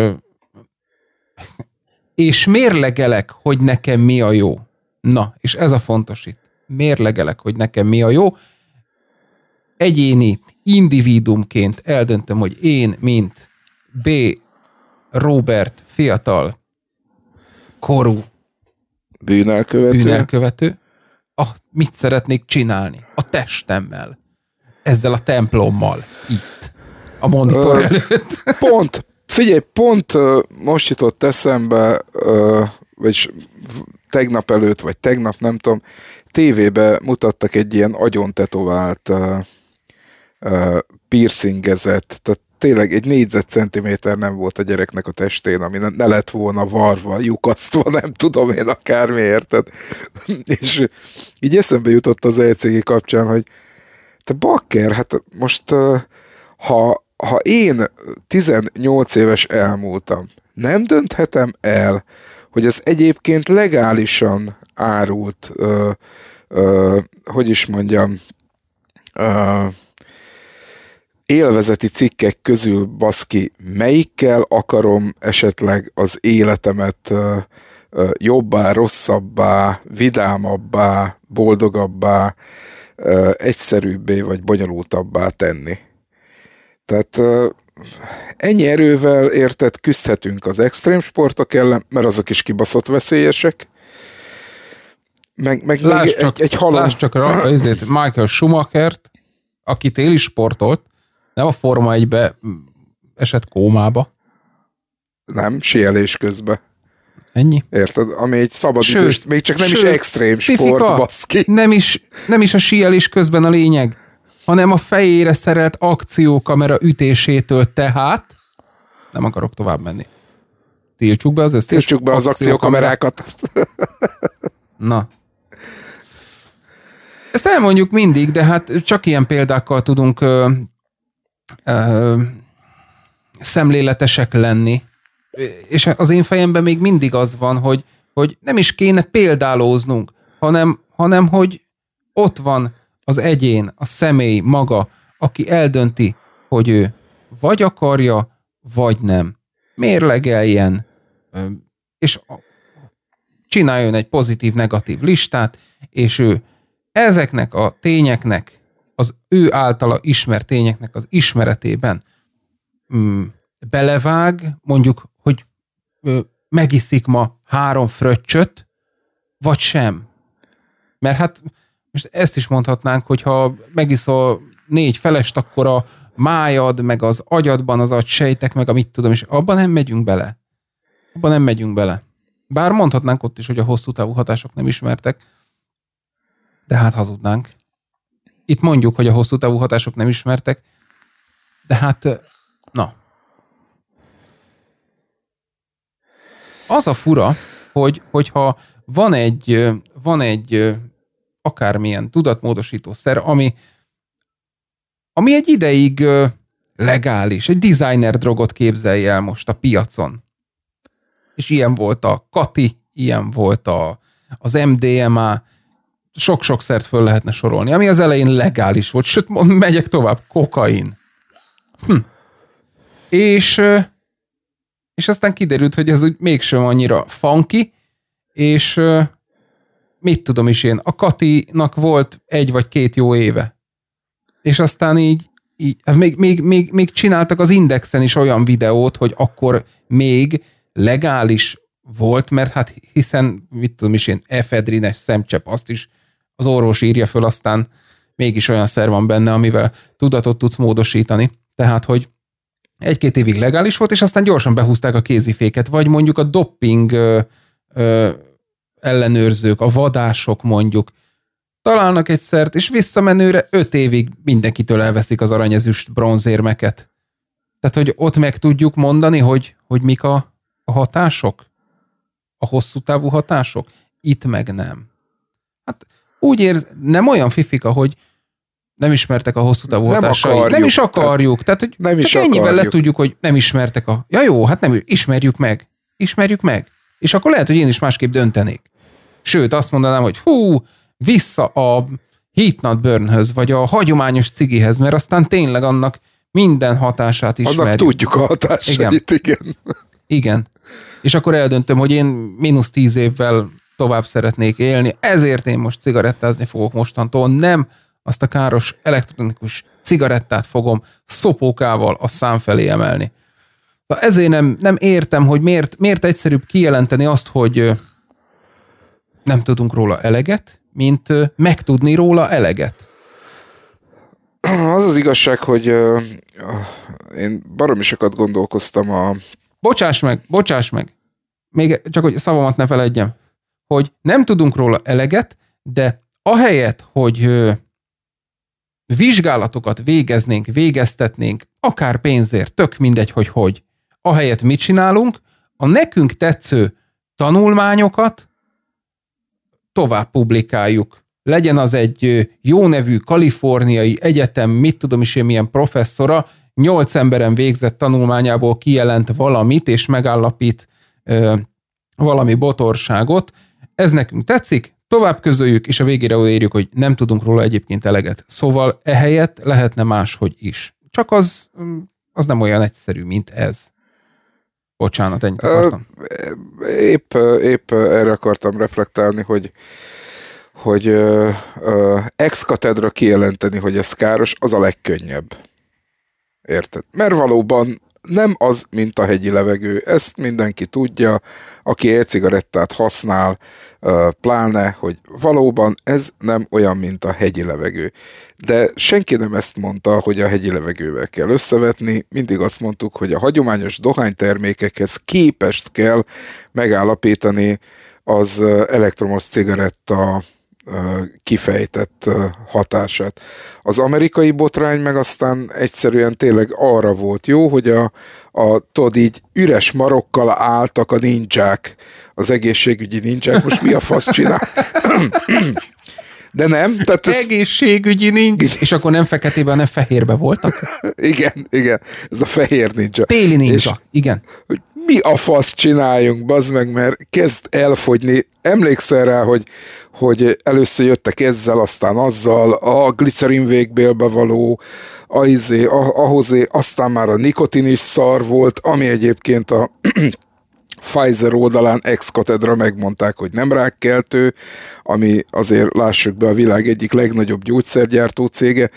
és mérlegelek, hogy nekem mi a jó. Na, és ez a fontos itt. Mérlegelek, hogy nekem mi a jó. Egyéni, individumként eldöntöm, hogy én, mint B Robert fiatal, korú Bűnelkövető. bűnelkövető, a, mit szeretnék csinálni? A testemmel. Ezzel a templommal. Itt. A monitor Ö, előtt. Pont, figyelj, pont most jutott eszembe, ö, vagyis v- tegnap előtt, vagy tegnap, nem tudom, tévébe mutattak egy ilyen agyon tetovált piercingezett, tehát tényleg egy négyzetcentiméter nem volt a gyereknek a testén, ami ne, ne lett volna varva, lyukasztva, nem tudom én akármiért. Tehát, és így eszembe jutott az ECG kapcsán, hogy te bakker, hát most ha, ha én 18 éves elmúltam, nem dönthetem el, hogy ez egyébként legálisan árult, ö, ö, hogy is mondjam, ö, élvezeti cikkek közül baszki, melyikkel akarom esetleg az életemet jobbá, rosszabbá, vidámabbá, boldogabbá, egyszerűbbé vagy bonyolultabbá tenni. Tehát ennyi erővel érted, küzdhetünk az extrém sportok ellen, mert azok is kibaszott veszélyesek. Meg, meg Lásd csak, egy, egy halom... lásd csak a, ezért Michael Schumachert, aki téli sportolt, nem a Forma 1-be esett kómába. Nem, sielés közben. Ennyi. Érted? Ami egy szabad Sőt, idős, még csak nem is sőt, extrém sport, baszki. Nem is, nem is a síelés közben a lényeg, hanem a fejére szerelt akciókamera ütésétől tehát nem akarok tovább menni. Tiltsuk be az összes Tiltsuk be az akciókamerákat. Na. Ezt elmondjuk mindig, de hát csak ilyen példákkal tudunk ö, szemléletesek lenni. És az én fejemben még mindig az van, hogy, hogy nem is kéne példálóznunk, hanem, hanem hogy ott van az egyén, a személy maga, aki eldönti, hogy ő vagy akarja, vagy nem. Mérlegeljen, és csináljon egy pozitív-negatív listát, és ő ezeknek a tényeknek, az ő általa ismert tényeknek az ismeretében mm, belevág, mondjuk, hogy ö, megiszik ma három fröccsöt, vagy sem. Mert hát most ezt is mondhatnánk, hogy ha megiszol négy felest, akkor a májad, meg az agyadban az agysejtek, meg a mit tudom, és abban nem megyünk bele. Abban nem megyünk bele. Bár mondhatnánk ott is, hogy a hosszú távú hatások nem ismertek, de hát hazudnánk. Itt mondjuk, hogy a hosszú távú hatások nem ismertek, de hát, na. Az a fura, hogy, hogyha van egy, van egy akármilyen tudatmódosító szer, ami, ami egy ideig legális, egy designer drogot képzelj el most a piacon. És ilyen volt a Kati, ilyen volt a, az MDMA, sok-sok szert föl lehetne sorolni, ami az elején legális volt, sőt, megyek tovább, kokain. Hm. És, és aztán kiderült, hogy ez úgy mégsem annyira funky, és mit tudom is én, a Katinak volt egy vagy két jó éve. És aztán így, így hát még, még, még, még csináltak az Indexen is olyan videót, hogy akkor még legális volt, mert hát hiszen, mit tudom is én, efedrines szemcsepp, azt is az orvos írja föl, aztán mégis olyan szer van benne, amivel tudatot tudsz módosítani. Tehát, hogy egy-két évig legális volt, és aztán gyorsan behúzták a kéziféket, vagy mondjuk a dopping ö, ö, ellenőrzők, a vadások mondjuk, találnak egy szert, és visszamenőre öt évig mindenkitől elveszik az aranyezüst bronzérmeket. Tehát, hogy ott meg tudjuk mondani, hogy, hogy mik a, a hatások? A hosszú távú hatások? Itt meg nem. Hát úgy ér, nem olyan fifika, hogy nem ismertek a hosszú távú Nem akarjuk. Nem is akarjuk. Tehát, hogy Nem is csak ennyivel le tudjuk, hogy nem ismertek a... Ja jó, hát nem, ismerjük meg. Ismerjük meg. És akkor lehet, hogy én is másképp döntenék. Sőt, azt mondanám, hogy hú, vissza a Heat Not Burnhöz, vagy a hagyományos cigihez, mert aztán tényleg annak minden hatását Annak ismerjük. tudjuk a hatásait, igen. igen. Igen. És akkor eldöntöm, hogy én mínusz tíz évvel tovább szeretnék élni, ezért én most cigarettázni fogok mostantól, nem azt a káros elektronikus cigarettát fogom szopókával a szám felé emelni. Ezért nem, nem értem, hogy miért, miért egyszerűbb kijelenteni azt, hogy nem tudunk róla eleget, mint megtudni róla eleget. Az az igazság, hogy uh, én baromi sokat gondolkoztam a... Bocsáss meg, bocsáss meg. Még csak, hogy szavamat ne feledjem. Hogy nem tudunk róla eleget, de ahelyett, hogy vizsgálatokat végeznénk, végeztetnénk, akár pénzért, tök mindegy, hogy hogy. Ahelyett mit csinálunk? A nekünk tetsző tanulmányokat tovább publikáljuk. Legyen az egy jó nevű kaliforniai egyetem, mit tudom is én milyen professzora, nyolc emberen végzett tanulmányából kijelent valamit, és megállapít ö, valami botorságot. Ez nekünk tetszik, tovább közöljük, és a végére odaírjuk, hogy nem tudunk róla egyébként eleget. Szóval ehelyett lehetne máshogy is. Csak az, az nem olyan egyszerű, mint ez. Bocsánat, ennyit akartam. Épp, épp erre akartam reflektálni, hogy hogy ex katedra kijelenteni, hogy ez káros, az a legkönnyebb. Érted? Mert valóban nem az, mint a hegyi levegő. Ezt mindenki tudja, aki e-cigarettát használ, pláne, hogy valóban ez nem olyan, mint a hegyi levegő. De senki nem ezt mondta, hogy a hegyi levegővel kell összevetni, mindig azt mondtuk, hogy a hagyományos dohánytermékekhez képest kell megállapítani az elektromos cigaretta kifejtett hatását. Az amerikai botrány meg aztán egyszerűen tényleg arra volt jó, hogy a, a tudod így üres marokkal álltak a ninják, az egészségügyi ninják, most mi a fasz csinál? De nem. Tehát ez... Egészségügyi nincs. És akkor nem feketében, hanem fehérbe voltak. igen, igen. Ez a fehér ninja. Téli ninja, és, igen. Mi a fasz csináljunk, bazd meg, mert kezd elfogyni. Emlékszel rá, hogy, hogy először jöttek ezzel, aztán azzal, a glicerin végbélbe való, a izé, a, ahhozé, aztán már a nikotin is szar volt, ami egyébként a Pfizer oldalán ex katedra megmondták, hogy nem rákkeltő, ami azért lássuk be a világ egyik legnagyobb gyógyszergyártó cége.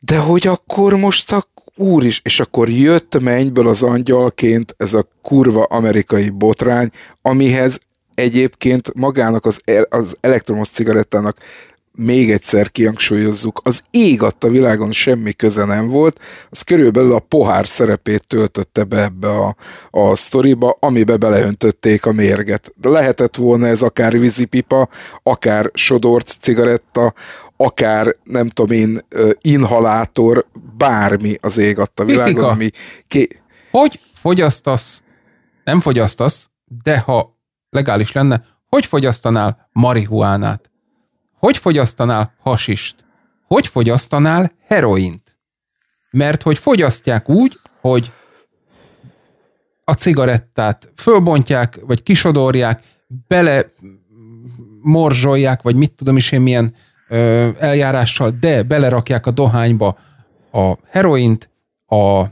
De hogy akkor most a úr is, és akkor jött mennyből az angyalként ez a kurva amerikai botrány, amihez egyébként magának az, az elektromos cigarettának még egyszer kihangsúlyozzuk, az ég adta világon semmi köze nem volt, az körülbelül a pohár szerepét töltötte be ebbe a, a sztoriba, amibe beleöntötték a mérget. De lehetett volna ez akár vízipipa, akár sodort cigaretta, akár nem tudom én, inhalátor, bármi az ég adta világon, ami... Ké... Hogy fogyasztasz, nem fogyasztasz, de ha legális lenne, hogy fogyasztanál marihuánát? Hogy fogyasztanál hasist? Hogy fogyasztanál heroint? Mert hogy fogyasztják úgy, hogy a cigarettát fölbontják, vagy kisodorják, bele morzsolják, vagy mit tudom is én milyen ö, eljárással, de belerakják a dohányba a heroint, a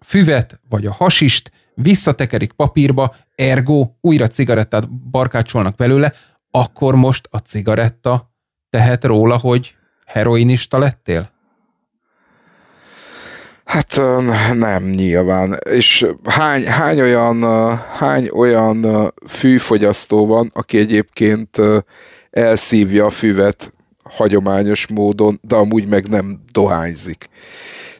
füvet, vagy a hasist, visszatekerik papírba, ergo újra cigarettát barkácsolnak belőle, akkor most a cigaretta tehet róla, hogy heroinista lettél? Hát nem, nyilván. És hány, hány, olyan, hány olyan fűfogyasztó van, aki egyébként elszívja a füvet hagyományos módon, de amúgy meg nem dohányzik.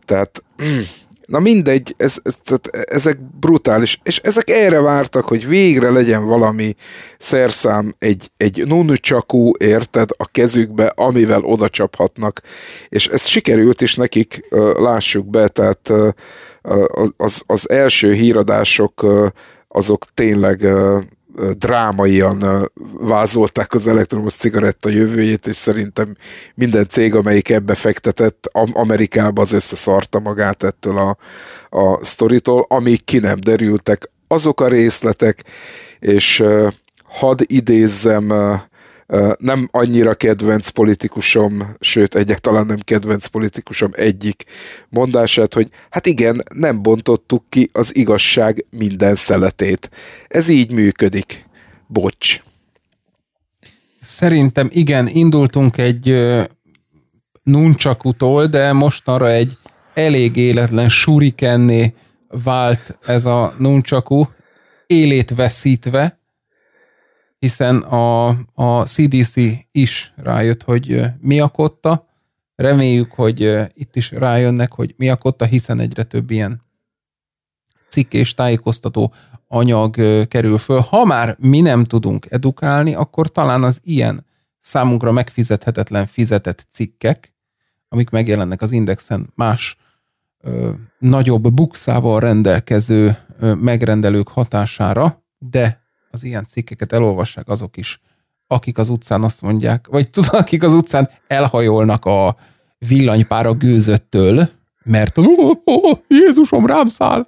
Tehát Na mindegy, ez, ez, tehát ezek brutális, és ezek erre vártak, hogy végre legyen valami szerszám, egy, egy nuncsakú, érted, a kezükbe, amivel oda csaphatnak, és ez sikerült is nekik, lássuk be, tehát az, az első híradások azok tényleg drámaian vázolták az elektromos cigaretta jövőjét, és szerintem minden cég, amelyik ebbe fektetett, Amerikába az összeszarta magát ettől a, a sztoritól, amíg ki nem derültek. Azok a részletek, és hadd idézzem nem annyira kedvenc politikusom, sőt egyáltalán nem kedvenc politikusom egyik mondását, hogy hát igen, nem bontottuk ki az igazság minden szeletét. Ez így működik. Bocs. Szerintem igen, indultunk egy nuncsakutól, de mostanra egy elég életlen surikenné vált ez a nunchaku, élét veszítve, hiszen a, a CDC is rájött, hogy mi a kotta. Reméljük, hogy itt is rájönnek, hogy mi a kotta, hiszen egyre több ilyen cikk és tájékoztató anyag kerül föl. Ha már mi nem tudunk edukálni, akkor talán az ilyen számunkra megfizethetetlen fizetett cikkek, amik megjelennek az Indexen más ö, nagyobb bukszával rendelkező ö, megrendelők hatására, de az ilyen cikkeket elolvassák azok is, akik az utcán azt mondják, vagy tudod, akik az utcán elhajolnak a villanypára gőzöttől, mert oh, oh, Jézusom rám száll.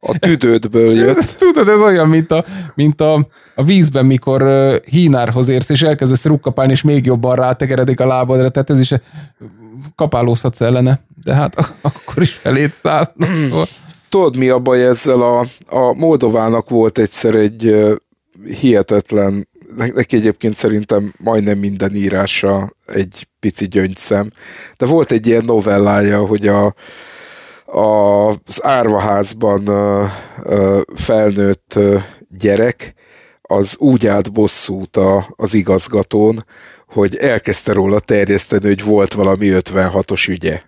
A tüdődből jött. Tudod, ez olyan, mint a, mint a, a vízben, mikor hínárhoz érsz, és elkezdesz rukkapálni, és még jobban rátegeredik a lábadra, tehát ez is kapálózhatsz ellene, de hát akkor is felét száll. Tudod, mi a baj ezzel? A, a Moldovának volt egyszer egy hihetetlen, neki egyébként szerintem majdnem minden írása egy pici gyöngyszem, de volt egy ilyen novellája, hogy a, az árvaházban felnőtt gyerek az úgy állt bosszút az igazgatón, hogy elkezdte róla terjeszteni, hogy volt valami 56-os ügye.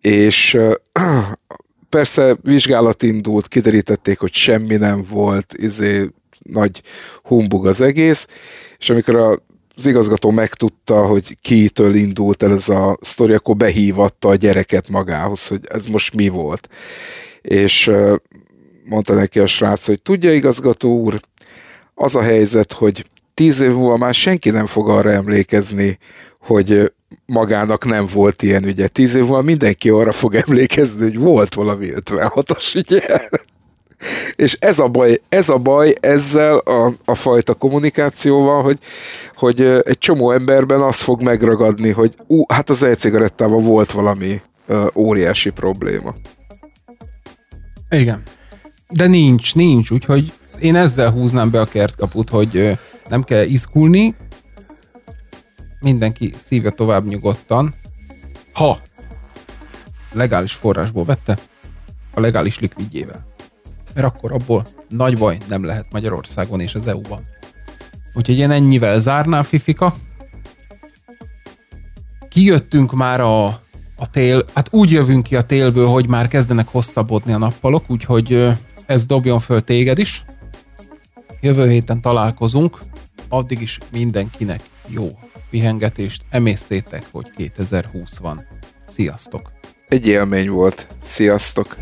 És persze vizsgálat indult, kiderítették, hogy semmi nem volt, izé, nagy humbug az egész, és amikor a az igazgató megtudta, hogy kitől indult el ez a sztori, akkor behívatta a gyereket magához, hogy ez most mi volt. És mondta neki a srác, hogy tudja igazgató úr, az a helyzet, hogy tíz év múlva már senki nem fog arra emlékezni, hogy magának nem volt ilyen ügye. Tíz év múlva mindenki arra fog emlékezni, hogy volt valami 56-os ügye. És ez a baj, ez a baj ezzel a, a fajta kommunikációval, hogy, hogy egy csomó emberben azt fog megragadni, hogy ú, hát az e-cigarettával volt valami uh, óriási probléma. Igen. De nincs, nincs, úgyhogy én ezzel húznám be a kertkaput, hogy nem kell izgulni, mindenki szívja tovább nyugodtan, ha legális forrásból vette, a legális likvidjével mert akkor abból nagy baj nem lehet Magyarországon és az EU-ban. Úgyhogy én ennyivel zárnám Fifika. Kijöttünk már a, a tél, hát úgy jövünk ki a télből, hogy már kezdenek hosszabbodni a nappalok, úgyhogy ez dobjon föl téged is. Jövő héten találkozunk, addig is mindenkinek jó pihengetést, emésztétek, hogy 2020 van. Sziasztok! Egy élmény volt. Sziasztok!